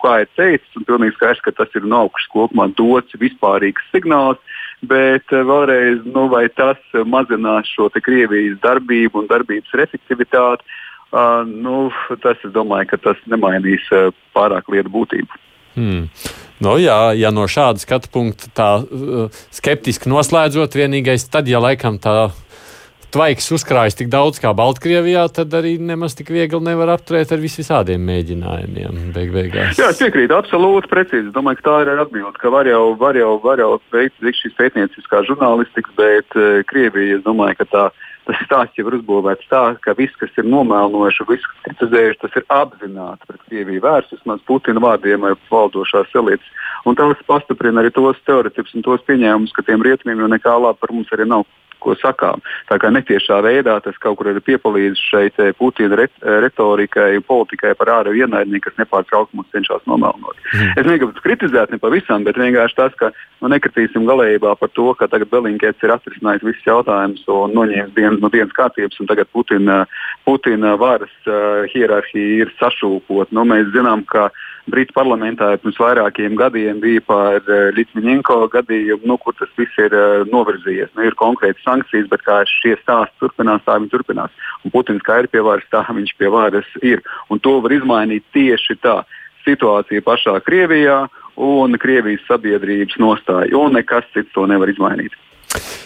kā ir teicis. Un pilnīgi skaidrs, ka tas ir no augšas kopumā dots vispārīgs signāls. Bet vēlreiz, nu, vai tas mazinās šo Krievijas darbību un darbības efektivitāti, uh, nu, tas, es domāju, ka tas nemainīs uh, pārāk lietu būtību. Hmm. Nu, jā, ja no šāda skatu punkta tā uh, skeptiski noslēdzot, vienīgais tad, ja laikam tā tvaiks uzkrājas tik daudz kā Baltkrievijā, tad arī nemaz tik viegli nevar apturēt ar vis visādiem mēģinājumiem. Beig beigās. Jā, es piekrītu, absolūti precīzi. Domāju, ka tā ir atbilde, ka var jau, var jau, var jau veikt šīs pētnieciskās žurnālistikas, bet uh, Krievija, es domāju, ka tā ir tas stāsts jau ir uzbūvēts tā, ka viss, kas ir nomēlojuši, viss, kas kritizējuši, tas ir apzināti pret Krieviju vērsts, vismaz Putina vārdiem vai valdošās elites. Un tas pastiprina arī tos teorētikus un tos pieņēmumus, ka tiem rietumiem jau nekā laba par mums arī nav ko sakām. Tā kā netiešā veidā tas kaut kur ir piepalīdzis šeit eh, Putina retorikai un politikai par ārēju ienaidnieku, kas nepārtraukti mums cenšas nomelnot. Mm. Es negribu kritizēt ne pavisam, bet vienkārši tas, ka nu, nekritīsim galējībā par to, ka tagad Belinkēts ir atrisinājis visus jautājumus un noņēmis dienas no dienas kārtības, un tagad Putina, Putina varas uh, hierarhija ir sašūpot. Nu, mēs zinām, ka Britu parlamentā pirms vairākiem gadiem bija par uh, Litviņenko gadījumu, nu, kur tas viss ir uh, novirzījies. Nu, ir konkrēti sankcijas, bet kā šie stāsti turpinās, tā viņi turpinās. Un Putins kā ir pie varas, tā viņš pie varas ir. Un to var izmainīt tieši tā situācija pašā Krievijā un Krievijas sabiedrības nostāja. Un nekas cits to nevar izmainīt.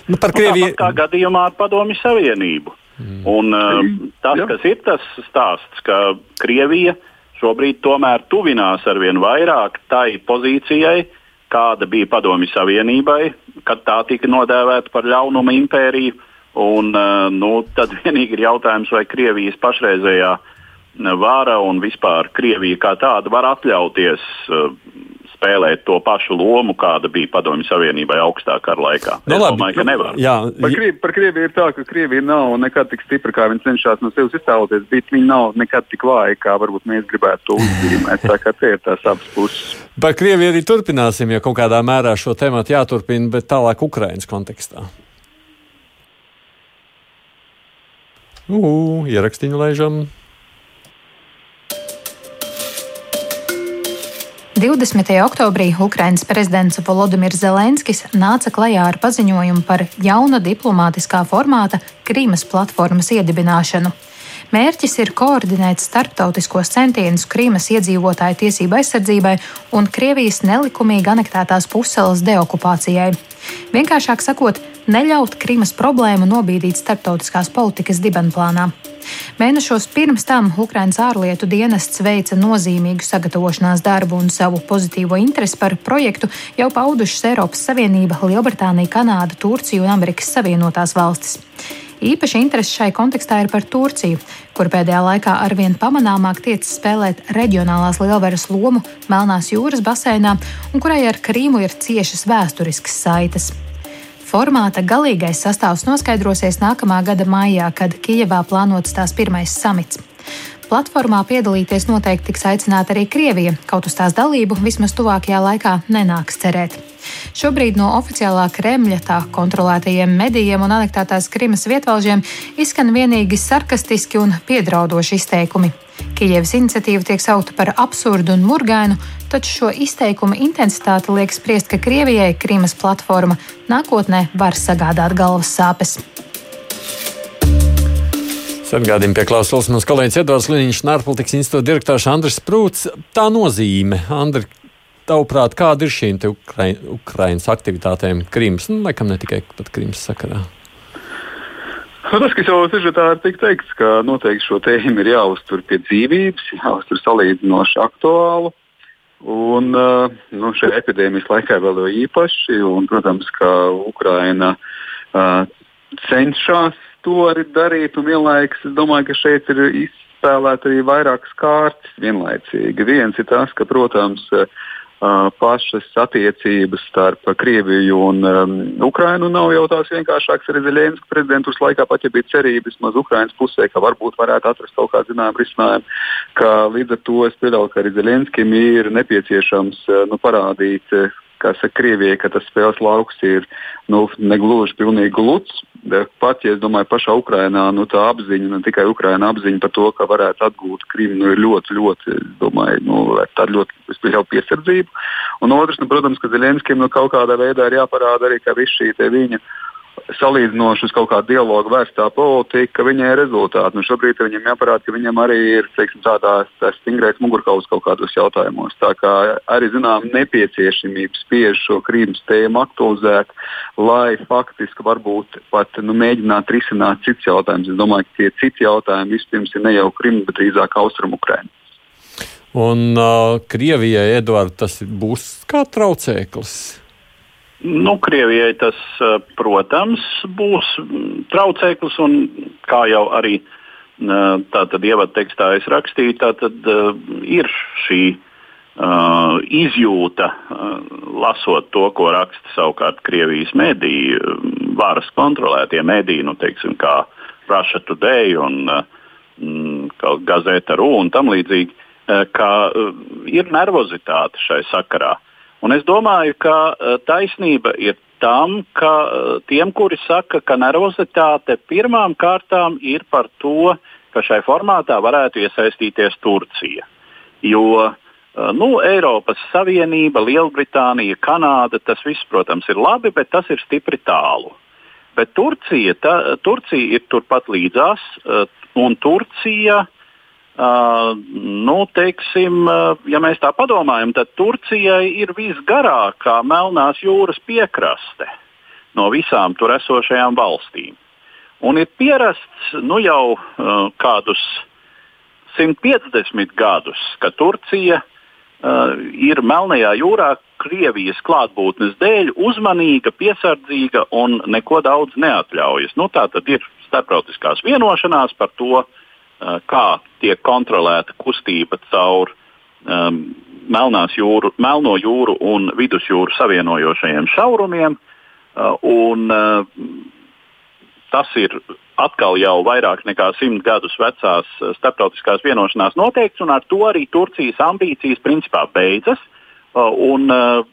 Nu, par Krieviju. Kā gadījumā ar Padomju Savienību. Mm. Un, uh, tas, Jā. kas ir tas stāsts, ka Krievija šobrīd tomēr tuvinās ar vien vairāk tai pozīcijai, kāda bija Padomju Savienībai, kad tā tika nodēvēta par ļaunuma impēriju. Un, uh, nu, tad vienīgi ir jautājums, vai Krievijas pašreizējā vara un vispār Krievija kā tāda var atļauties uh, spēlēt to pašu lomu, kāda bija Padomju Savienībai augstākā laikā. No, nu, es labi, domāju, ka nevar. Jā, par, Krievi, par Krieviju ir tā, ka Krievija nav nekad tik stipra, kā viņi cenšas no sevis iztēloties, bet viņi nav nekad tik vāji, kā varbūt mēs gribētu to uzzīmēt. Tā kā tie ir tās abas puses. Par Krieviju arī turpināsim, ja kaut kādā mērā šo tēmatu jāturpina, bet tālāk Ukrainas kontekstā. Uh, ierakstiņu laižam. 20. oktobrī Ukrainas prezidents Volodimirs Zelenskis nāca klajā ar paziņojumu par jauna diplomātiskā formāta Krīmas platformas iedibināšanu. Mērķis ir koordinēt starptautiskos centienus Krīmas iedzīvotāju tiesību aizsardzībai un Krievijas nelikumīgi anektētās puseles deokupācijai. Vienkāršāk sakot, neļaut Krīmas problēmu nobīdīt starptautiskās politikas dibenplānā. Mēnešos pirms tam Ukraiņas ārlietu dienests veica nozīmīgu sagatavošanās darbu un savu pozitīvo interesi par projektu jau paudušas Eiropas Savienība, Lielbritānija, Kanāda, Turcija un Amerikas Savienotās valstis. Īpaši interesi šai kontekstā ir par Turciju, kur pēdējā laikā arvien pamanāmāk tiek spēlēt reģionālās lielvaras lomu Melnās jūras basēnā un kurai ar Krīmu ir ciešas vēsturiskas saites. Formāta galīgais sastāvs noskaidrosies nākamā gada maijā, kad Kijevā plānots tās pirmais samits. Platformā piedalīties noteikti tiks aicināta arī Krievija, kaut uz tās dalību vismaz tuvākajā laikā nenāks cerēt. Šobrīd no oficiālā Kremļa tā kontrolētajiem medijiem un anektētās Krimas vietvalžiem izskan vienīgi sarkastiski un piedraudoši izteikumi. Kijevas iniciatīva tiek saukta par absurdu un murgainu, taču šo izteikumu intensitāte liek spriest, ka Krievijai Krīmas platforma nākotnē var sagādāt galvas sāpes. Atgādījumi pie klausulas mums kolēģis Edvards Liniņš, Nārpolitikas institūta direktors Andris Prūts. Tā nozīme, Andri, tavuprāt, kāda ir šīm Ukrai Ukrainas aktivitātēm Krimas, nu, laikam ne tikai pat Krimas sakarā? Nu, tas, kas jau sižetā ir teikts, ka noteikti šo tēmu ir jāuztur pie dzīvības, jāuztur salīdzinoši aktuālu. Un, uh, nu, šajā epidēmijas laikā vēl jo īpaši, un, protams, ka Ukraina uh, cenšas to arī darīt, un vienlaikus es domāju, ka šeit ir izspēlēta arī vairākas kārtas vienlaicīgi. Viens ir tas, ka, protams, uh, pašas attiecības starp Krieviju un um, Ukrainu nav jau tās vienkāršākas arī Zelenska prezidentūras laikā, pat ja bija cerības maz Ukrainas pusē, ka varbūt varētu atrast kaut kādu zināmu risinājumu, ka līdz ar to es pieļauju, ka arī Zelenskim ir nepieciešams nu, parādīt kā saka Krievijai, ka tas spēles lauks ir nu, negluži pilnīgi gluds. Pat, ja es domāju, pašā Ukrainā nu, tā apziņa, ne tikai Ukraina apziņa par to, ka varētu atgūt Krimu, nu, ir ļoti, ļoti, domāju, nu, tāda ļoti pieļauta piesardzība. Un otrs, nu, protams, ka Zelenskijam nu, kaut kādā veidā ir jāparāda arī, ka viss šī viņa salīdzinoši uz kaut kādu dialogu vērstā politika, viņai ir rezultāti. Nu, šobrīd viņam jāparāda, ka viņam arī ir teiksim, tādās tā stingrais mugurkauls kaut kādos jautājumos. Tā kā arī zinām nepieciešamība spiež šo Krīmas tēmu aktualizēt, lai faktiski varbūt pat nu, mēģinātu risināt cits jautājums. Es domāju, ka tie citi jautājumi vispirms ir ne jau Krīma, bet drīzāk Austrum Ukraina. Un uh, Krievijai, Edvards, tas būs kā traucēklis. Nu, Krievijai tas, eh, protams, būs traucēklis, un kā jau arī eh, tātad ievadu tekstā es rakstīju, tātad uh, ir šī uh, izjūta, uh, lasot to, ko raksta savukārt Krievijas mediji, varas kontrolētie mediji, nu, teiksim, kā Russia Today un uh, Gazeta RU un tam līdzīgi, uh, ka uh, ir nervozitāte šai sakarā. Un es domāju, ka eh, taisnība ir tam, ka eh, tiem, kuri saka, ka nervozitāte pirmām kārtām ir par to, ka šai formātā varētu iesaistīties Turcija. Jo eh, nu, Eiropas Savienība, Lielbritānija, Kanāda, tas viss, protams, ir labi, bet tas ir stipri tālu. Bet Turcija, ta, Turcija ir turpat līdzās, un Turcija uh, Uh, nu, teiksim, uh, ja mēs tā padomājam, tad Turcijai ir visgarākā Melnās jūras piekraste no visām tur esošajām valstīm. Un ir pierasts nu, jau uh, kādus 150 gadus, ka Turcija uh, ir Melnajā jūrā Krievijas klātbūtnes dēļ uzmanīga, piesardzīga un neko daudz neatļaujas. Nu, tā tad ir starptautiskās vienošanās par to, uh, kā tiek kontrolēta kustība caur um, jūru, Melno jūru un Vidusjūru savienojošajiem šaurumiem. Uh, un, uh, tas ir atkal jau vairāk nekā simt gadus vecās starptautiskās vienošanās noteikts, un ar to arī Turcijas ambīcijas principā beidzas. Un,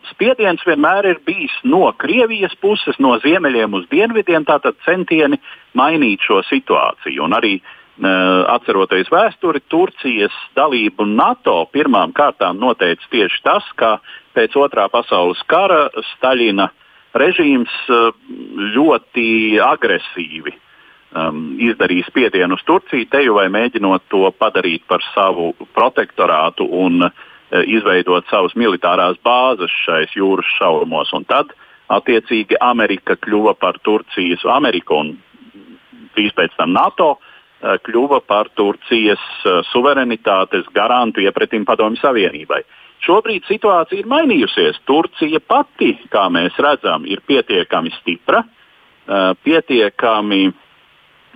spiediens vienmēr ir bijis no Krievijas puses, no ziemeļiem uz dienvidiem, tātad centieni mainīt šo situāciju. Un arī uh, atceroties vēsturi, Turcijas dalību NATO pirmām kārtām noteica tieši tas, ka pēc otrā pasaules kara Staļina režīms ļoti agresīvi um, izdarīja spiedienu uz Turciju, te jau vai mēģinot to padarīt par savu protektorātu un uh, izveidot savas militārās bāzes šais jūras šaurumos. Un tad, attiecīgi, Amerika kļuva par Turcijas, Ameriku un drīz pēc tam NATO uh, Eh, kļuva par Turcijas eh, suverenitātes garantu iepretim Padomju Savienībai. Šobrīd situācija ir mainījusies. Turcija pati, kā mēs redzam, ir pietiekami stipra, eh, pietiekami,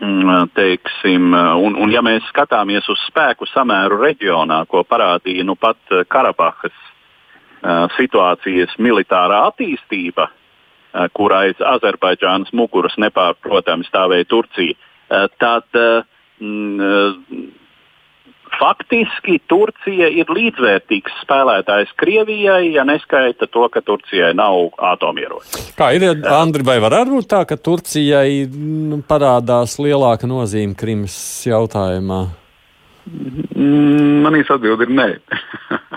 mm, teiksim, un, un ja mēs skatāmies uz spēku samēru reģionā, ko parādīja nu pat Karabahas situācijas militārā attīstība, kur aiz Azerbaidžānas muguras nepārprotami stāvēja Turcija, tad mm, faktiski Turcija ir līdzvērtīgs spēlētājs Krievijai, ja neskaita to, ka Turcijai nav atomieroči. Kā ir, Andri, vai varētu būt tā, ka Turcijai nu, parādās lielāka nozīme Krimas jautājumā? Mm, Manīs atbildi ir nē.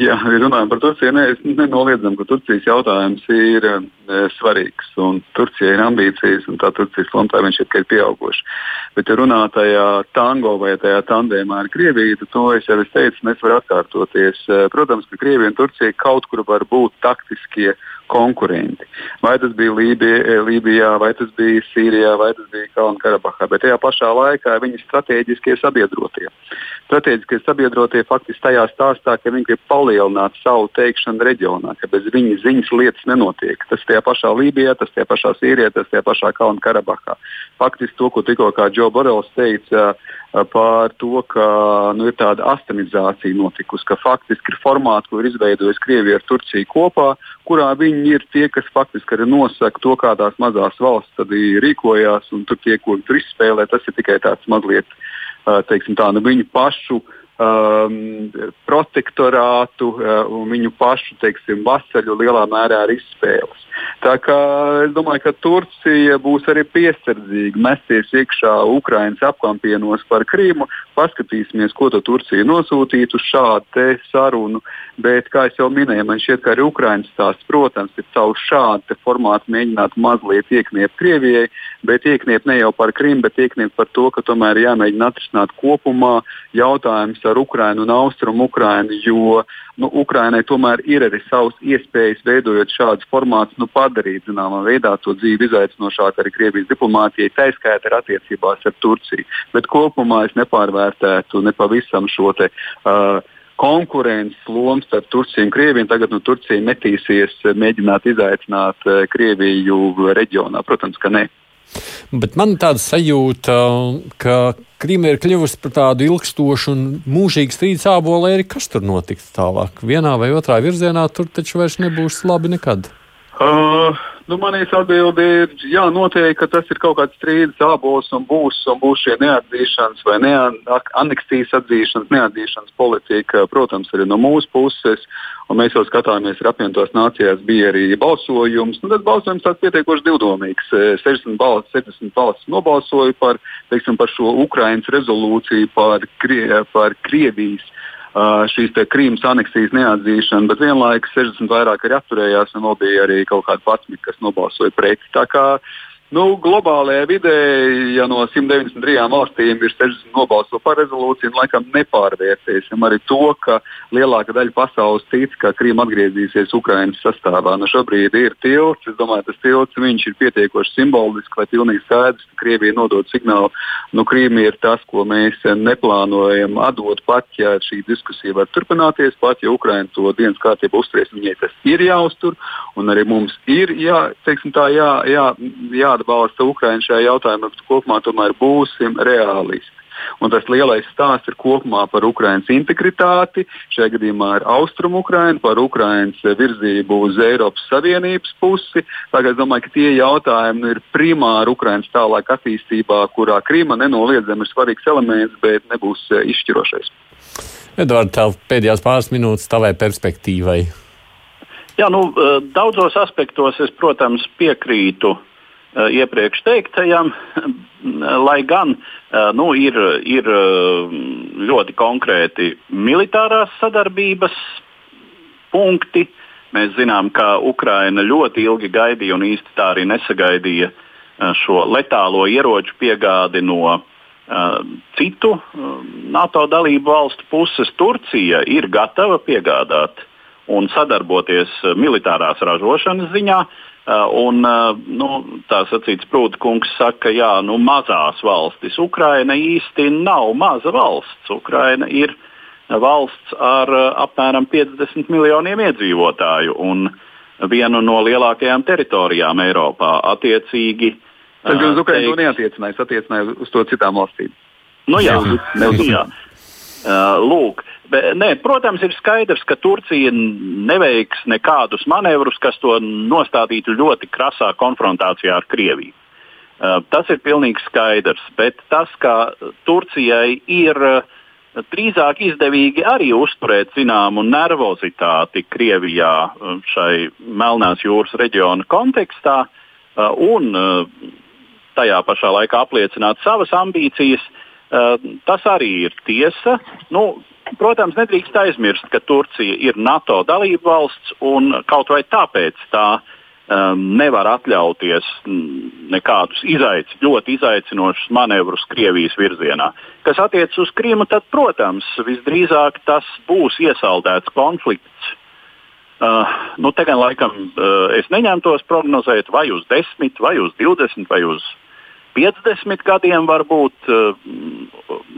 Ja runājam par Turciju, ne, nenoliedzam, ka Turcijas jautājums ir e, svarīgs. Turcija ir ambīcijas, un tā Turcijas lomā viņš ir pieauguši. Bet, ja runā tajā tango vai tajā tandēmā ar Krieviju, tad to es jau es teicu, nevar atkārtoties. E, protams, ka Krievija un Turcija kaut kur var būt taktiskie konkurenti. Vai tas bija Lībijā, Lībijā, vai tas bija Sīrijā, vai tas bija Kalnu-Karabahā, bet tajā pašā laikā viņi ir strateģiskie sabiedrotie. Strateģiskie sabiedrotie faktiski tajā stāstā, ka viņi grib palielināt savu teikšanu reģionā, ka bez viņas ziņas lietas nenotiek. Tas tajā pašā Lībijā, tas tajā pašā Sīrijā, tas tajā pašā Kalnu-Karabahā. Faktiski to, ko tikko Džo Borels teica, par to, ka nu, ir tāda astanizācija notikusi, ka faktiski ir formāts, ko ir izveidojusi Krievija ar Turciju kopā, kurā viņi ir tie, kas faktiski arī nosaka to, kādās mazās valsts rīkojās, un tur tie, ko tur izspēlē, tas ir tikai tāds mazliet teiksim, tā, nu, viņu pašu um, protektorātu uh, un viņu pašu teiksim, vasaļu lielā mērā ar izspēles. Tā kā es domāju, ka Turcija būs arī piesardzīga mesties iekšā Ukraiņas apkampienos par Krīmu. Paskatīsimies, ko Turcija nosūtītu šādu sarunu. Bet, kā jau minēju, man šķiet, ka arī Ukraiņas stāsts, protams, ir caur šādu formātu mēģināt mazliet iekniept Krievijai, bet iekniept ne jau par Krimu, bet iekniept par to, ka tomēr jāmēģina atrisināt kopumā jautājums ar Ukrainu un Austrumu Ukrainu, jo nu, Ukrainai tomēr ir arī savas iespējas veidojot šādus formātus. Nu, padarīt zināmā veidā to dzīvi izaicinošāku arī Krievijas diplomātijai, tā skaitā ar attiecībās ar Turciju. Bet kopumā es nepārvērtētu nepavisam šo te. Uh, konkurences lomas starp Turciju un Krieviju. Tagad nu, Turcija metīsies mēģināt izaicināt uh, Krieviju reģionā. Protams, ka ne. Bet man ir tāda sajūta, ka Krīma ir kļuvusi par tādu ilgstošu un mūžīgu strīdu sābolu, arī kas tur notiks tālāk. Vienā vai otrā virzienā tur taču vairs nebūs labi nekad. Uh, nu, manīs atbildi ir, jā, noteikti, ka tas ir kaut kāds strīdus abos un būs, un būs šie neatzīšanas vai neaneksijas atzīšanas, neatzīšanas politika, protams, arī no mūsu puses. Un mēs jau skatāmies, ar apvienotās nācijās bija arī balsojums. Nu, tas balsojums tāds pietiekoši divdomīgs. 60 balss, 70 balss nobalsoja par, teiksim, par šo Ukraiņas rezolūciju par, par Krievijas šīs Krīmas aneksijas neatzīšanu, bet vienlaikus 60 vairāk arī atturējās, un vēl bija arī kaut kādi 11, kas nobalsoja pret. Tā kā Nu, globālajā vidē, ja no 193 valstīm ir 60 nobalso par rezolūciju, laikam nepārvērtēsim arī to, ka lielākā daļa pasaules tic, ka Krīma atgriezīsies Ukraiņas sastāvā. Nu, šobrīd ir tilts, es domāju, tas tilts ir pietiekoši simbolisks, lai pilnīgi skaidrs, ka Krievija nodod signālu, nu, Krīma ir tas, ko mēs neplānojam atdot pat, ja šī diskusija var turpināties, pat ja Ukraiņa to dienas kārtību uzturēs, viņai tas ir jāuztur, un arī mums ir jā, teiksim, tā, jā, jā, jā jāatbalsta Ukraiņa šajā jautājumā, bet kopumā tomēr būsim realisti. Un tas lielais stāsts ir kopumā par Ukraiņas integritāti, šajā gadījumā ar Austrumu Ukraiņu, par Ukraiņas virzību uz Eiropas Savienības pusi. Tagad es domāju, ka tie jautājumi ir primāri Ukraiņas tālāk attīstībā, kurā Krīma nenoliedzami ir svarīgs elements, bet nebūs eh, izšķirošais. Edvards, tev pēdējās pāris minūtes tavai perspektīvai. Jā, nu, eh, daudzos aspektos es, protams, piekrītu iepriekš teiktajam, lai gan eh, nu, ir, ir eh, ļoti konkrēti militārās sadarbības punkti. Mēs zinām, ka Ukraina ļoti ilgi gaidīja un īsti tā arī nesagaidīja šo letālo ieroču piegādi no uh, citu uh, NATO dalību valstu puses. Turcija ir gatava piegādāt un sadarboties militārās ražošanas ziņā. Uh, un, uh, nu, tā sacīts, Prūtkungs saka, jā, nu, mazās valstis. Ukraina īsti nav maza valsts. Ukraina ir valsts ar uh, apmēram 50 miljoniem iedzīvotāju un vienu no lielākajām teritorijām Eiropā. Attiecīgi, Tas gan uz Ukrainu teiks, neatiecināja, attiecināja uz to citām valstīm. Nu, jā, jā. Uh, lūk, bet, ne, protams, ir skaidrs, ka Turcija neveiks nekādus manevrus, kas to nostādītu ļoti krasā konfrontācijā ar Krieviju. Uh, tas ir pilnīgi skaidrs, bet tas, ka Turcijai ir uh, drīzāk izdevīgi arī uzturēt zināmu nervozitāti Krievijā šai Melnās jūras reģiona kontekstā un tajā pašā laikā apliecināt savas ambīcijas, Tas arī ir tiesa. Nu, protams, nedrīkst aizmirst, ka Turcija ir NATO dalība valsts un kaut vai tāpēc tā um, nevar atļauties nekādus izaic, ļoti izaicinošus manevrus Krievijas virzienā. Kas attiecas uz Krīmu, tad, protams, visdrīzāk tas būs iesaldēts konflikts Uh, nu, te gan laikam uh, es neņemtos prognozēt vai uz 10, vai uz 20, vai uz 50 gadiem. Varbūt uh,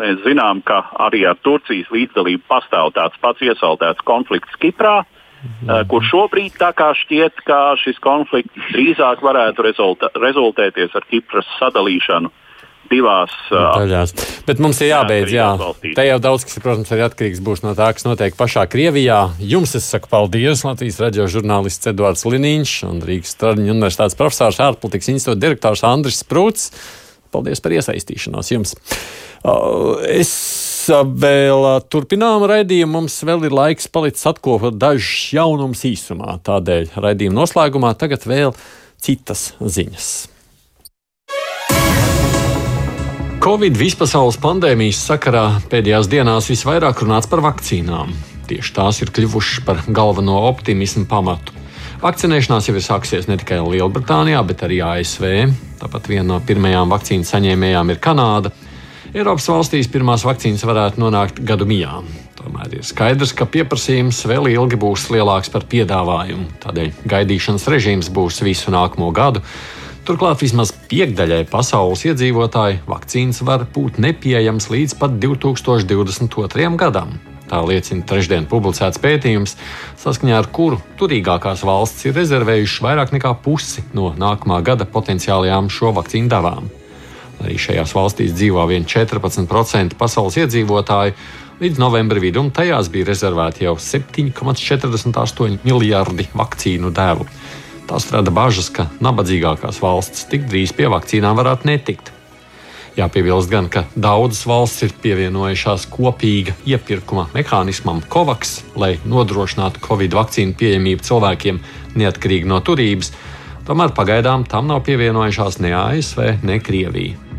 mēs zinām, ka arī ar Turcijas līdzdalību pastāv tāds pats iesaldēts konflikts Kiprā. Uh, kur šobrīd tā kā šķiet, ka šis konflikts drīzāk varētu rezultēties ar Kipras sadalīšanu divās daļās. Bet mums ir jābeidz, jā. Te jau daudz kas, protams, arī atkarīgs būs no tā, kas notiek pašā Krievijā. Jums es saku paldies, Latvijas radio žurnālists Eduards Liniņš un Rīgas Stradiņu universitātes profesors ārpolitikas institūta direktors Andris Sprūts. Paldies par iesaistīšanos jums. Es vēl turpinām raidījumu. Mums vēl ir laiks palicis atkopot dažus jaunumus īsumā. Tādēļ raidījuma noslēgumā tagad vēl citas ziņas. Covid vispasaules pandēmijas sakarā pēdējās dienās visvairāk runāts par vakcīnām. Tieši tās ir kļuvušas par galveno optimismu pamatu. Vakcinēšanās jau ir sāksies ne tikai Lielbritānijā, bet arī ASV. Tāpat viena no pirmajām vakcīnu saņēmējām ir Kanāda. Eiropas valstīs pirmās vakcīnas varētu nonākt gadu mijā. Tomēr ir skaidrs, ka pieprasījums vēl ilgi būs lielāks par piedāvājumu. Tādēļ gaidīšanas režīms būs visu nākamo gadu. Turklāt vismaz piekdaļai pasaules iedzīvotāju vakcīnas var būt nepieejamas līdz pat 2022. gadam. Tā liecina trešdien publicēts pētījums, saskaņā ar kuru turīgākās valstis ir rezervējušas vairāk nekā pusi no nākamā gada potenciālajām šo vakcīnu devām. Arī šajās valstīs dzīvo vien 14% pasaules iedzīvotāju, līdz novembra vidum tajās bija rezervēti jau 7,48 miljardi vakcīnu devu. Tas rada bažas, ka nabadzīgākās valstis tik drīz pie vakcīnām varētu netikt. Jāpiebilst gan, ka daudzas valstis ir pievienojušās kopīga iepirkuma mehānismam COVAX, lai nodrošinātu Covid vakcīnu pieejamību cilvēkiem neatkarīgi no turības. Tomēr pagaidām tam nav pievienojušās ne ASV, ne Krievija.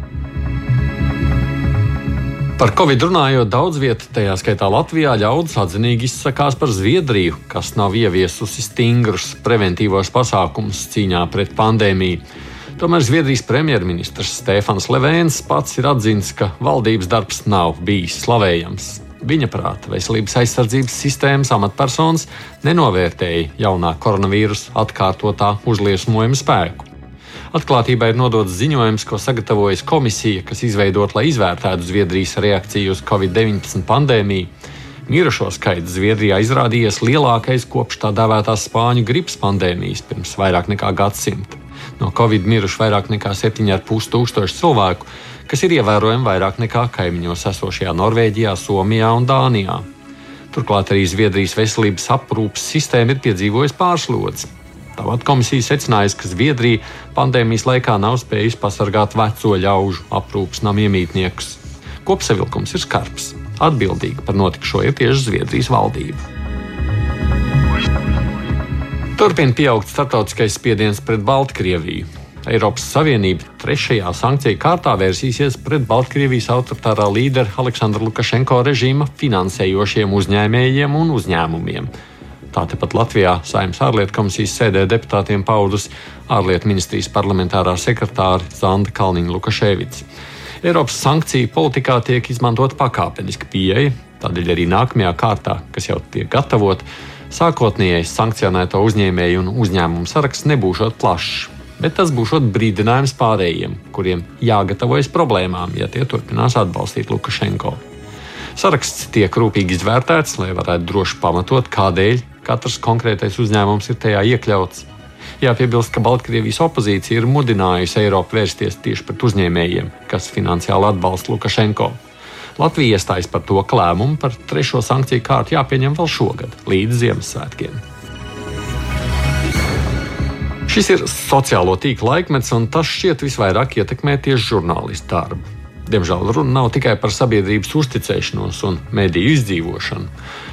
Par Covid runājot, daudz vietā, tajā skaitā Latvijā, ļaudis atzinīgi izsakās par Zviedriju, kas nav ieviesusi stingrus preventīvos pasākumus cīņā pret pandēmiju. Tomēr Zviedrijas premjerministrs Stefans Levēns pats ir atzīmis, ka valdības darbs nav bijis slavējams. Viņa prāta veselības aizsardzības sistēmas amatpersonas nenovērtēja jaunā koronavīrusa atkārtotā uzliesmojuma spēku. Atklātībai ir nodots ziņojums, ko sagatavojas komisija, kas izveidota, lai izvērtētu Zviedrijas reakciju uz Covid-19 pandēmiju. Mirušo skaits Zviedrijā izrādījies lielākais kopš tā dēvētās spāņu gripas pandēmijas pirms vairāk nekā gadsimta. No Covid miruši vairāk nekā 7,5 tūkstoši cilvēku, kas ir ievērojami vairāk nekā kaimiņos esošajā Norvēģijā, Somijā un Dānijā. Turklāt arī Zviedrijas veselības aprūpes sistēma ir piedzīvojusi pārslodzi. Tāpat komisija secinājusi, ka Zviedrija pandēmijas laikā nav spējusi pasargāt veco ļaužu aprūpas namu iemītniekus. Kopsavilkums ir skarbs. Atbildīga par notikušo ir tieši Zviedrijas valdība. Turpina pieaugt starptautiskais spiediens pret Baltkrieviju. Eiropas Savienība trešajā sankciju kārtā vērsīsies pret Baltkrievijas autoritārā līdera Aleksandra Lukašenko režīma finansējošiem uzņēmējiem un uzņēmumiem. Tā tepat Latvijā Saimnes ārlietu komisijas sēdē deputātiem paudus ārlietu ministrijas parlamentārā sekretāra Zanda Kalniņa Lukaševics. Eiropas sankciju politikā tiek izmantota pakāpeniska pieeja, tādēļ arī nākamajā kārtā, kas jau tiek gatavota, sākotnējais sankcionēto uzņēmēju un uzņēmumu saraksts nebūs plašs. Bet tas būs brīdinājums pārējiem, kuriem jāgatavojas problēmām, ja tie turpinās atbalstīt Lukašenko. Saraksts tiek rūpīgi izvērtēts, lai varētu droši pamatot, kādēļ katrs konkrētais uzņēmums ir tajā iekļauts. Jāpiebilst, ka Baltkrievijas opozīcija ir mudinājusi Eiropu vērsties tieši pret uzņēmējiem, kas finansiāli atbalsta Lukašenko. Latvija iestājas par to, ka lēmumu par trešo sankciju kārtu jāpieņem vēl šogad, līdz Ziemassvētkiem. Šis ir sociālo tīklu laikmets, un tas šķiet visvairāk ietekmē tieši žurnālistu darbu. Diemžēl runa nav tikai par sabiedrības uzticēšanos un mediju izdzīvošanu.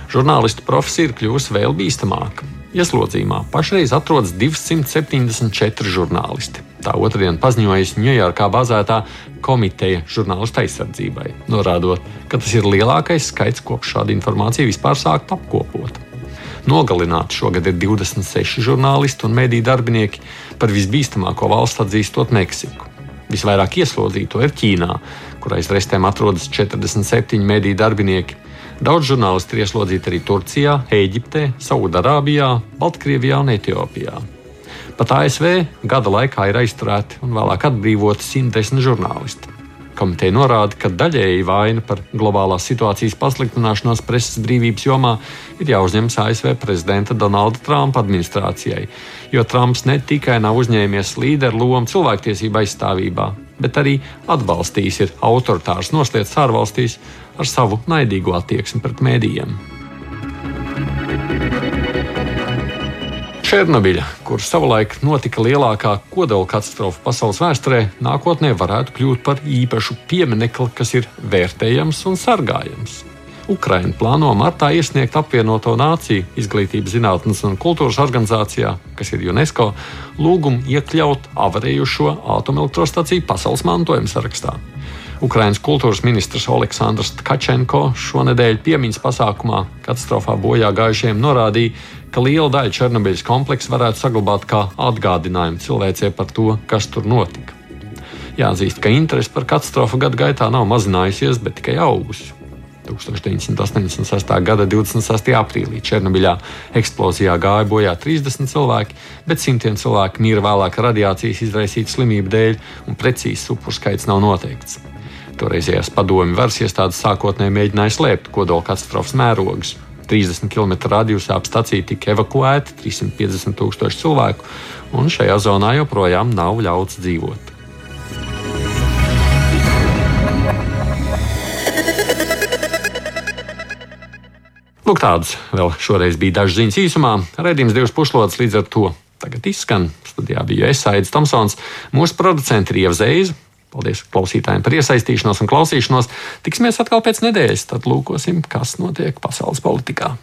Žurnālistu profesija ir kļuvusi vēl bīstamāka. Ieslodzījumā pašreiz atrodas 274 žurnālisti. tā otrdien paziņojusi Ņujorkā bāzētā komiteja žurnālistu aizsardzībai, norādot, ka tas ir lielākais skaits, kopš šāda informācija vispār sākt apkopot. Nogalināti šogad ir 26 žurnālisti un mediju darbinieki, par visbīstamāko valsts atzīstot Meksiku. Visvairāk ieslodzīto ir Ķīnā, kur aiz restēm atrodas 47 mediju darbinieki. Daudz žurnālisti ir ieslodzīti arī Turcijā, Eģiptē, Saudārābijā, Baltkrievijā un Etiopijā. Pat ASV gada laikā ir aizturēti un vēlāk atbrīvoti 110 žurnālisti. Komiteja norāda, ka daļēji vaina par globālās situācijas pasliktināšanos preses brīvības jomā ir jāuzņemas ASV prezidenta Donalda Trumpa administrācijai, jo Trumps ne tikai nav uzņēmies līderu lomu cilvēktiesību aizstāvībā, bet arī atbalstījis ir autoritārs noslēdz ārvalstīs ar savu naidīgo attieksmi pret mēdījiem. Černobiļa, kur savulaik notika lielākā kodola katastrofa pasaules vēsturē, nākotnē varētu kļūt par īpašu pieminekli, kas ir vērtējams un sargājams. Ukraina plāno martā iesniegt apvienoto nāciju izglītības, zinātnes un kultūras organizācijā, kas ir UNESCO, lūgumu iekļaut avarējušo atomelektrostaciju pasaules mantojuma sarakstā. Ukrainas kultūras ministrs Aleksandrs Tkačenko šonadēļ piemiņas pasākumā katastrofā bojā gājušiem norādīja, ka liela daļa Černobiļas kompleksa varētu saglabāt kā atgādinājumu cilvēcei par to, kas tur notika. Jāatzīst, ka interese par katastrofu gadu gaitā nav mazinājusies, bet tikai augusi. 1986. gada 26. aprīlī Černobiļā eksplozijā gāja bojā 30 cilvēki, bet simtiem cilvēku mīra vēlāk radiācijas izraisītu slimību dēļ, un precīzs upuru skaits nav noteikts. Toreizējās padomju varas iestādes sākotnēji mēģināja slēpt kodola katastrofas mērogus. 30 km radiusā ap staciju tika evakuēti 350 tūkstoši cilvēku, un šajā zonā joprojām nav ļauts dzīvot. Lūk, tādas vēl šoreiz bija dažas ziņas īsumā. Redījums divas pušlodes līdz ar to tagad izskan. Studijā bija es, Aits Tomsons, mūsu producents ir Ieva Zēza. Paldies klausītājiem par iesaistīšanos un klausīšanos. Tiksimies atkal pēc nedēļas, tad lūkosim, kas notiek pasaules politikā.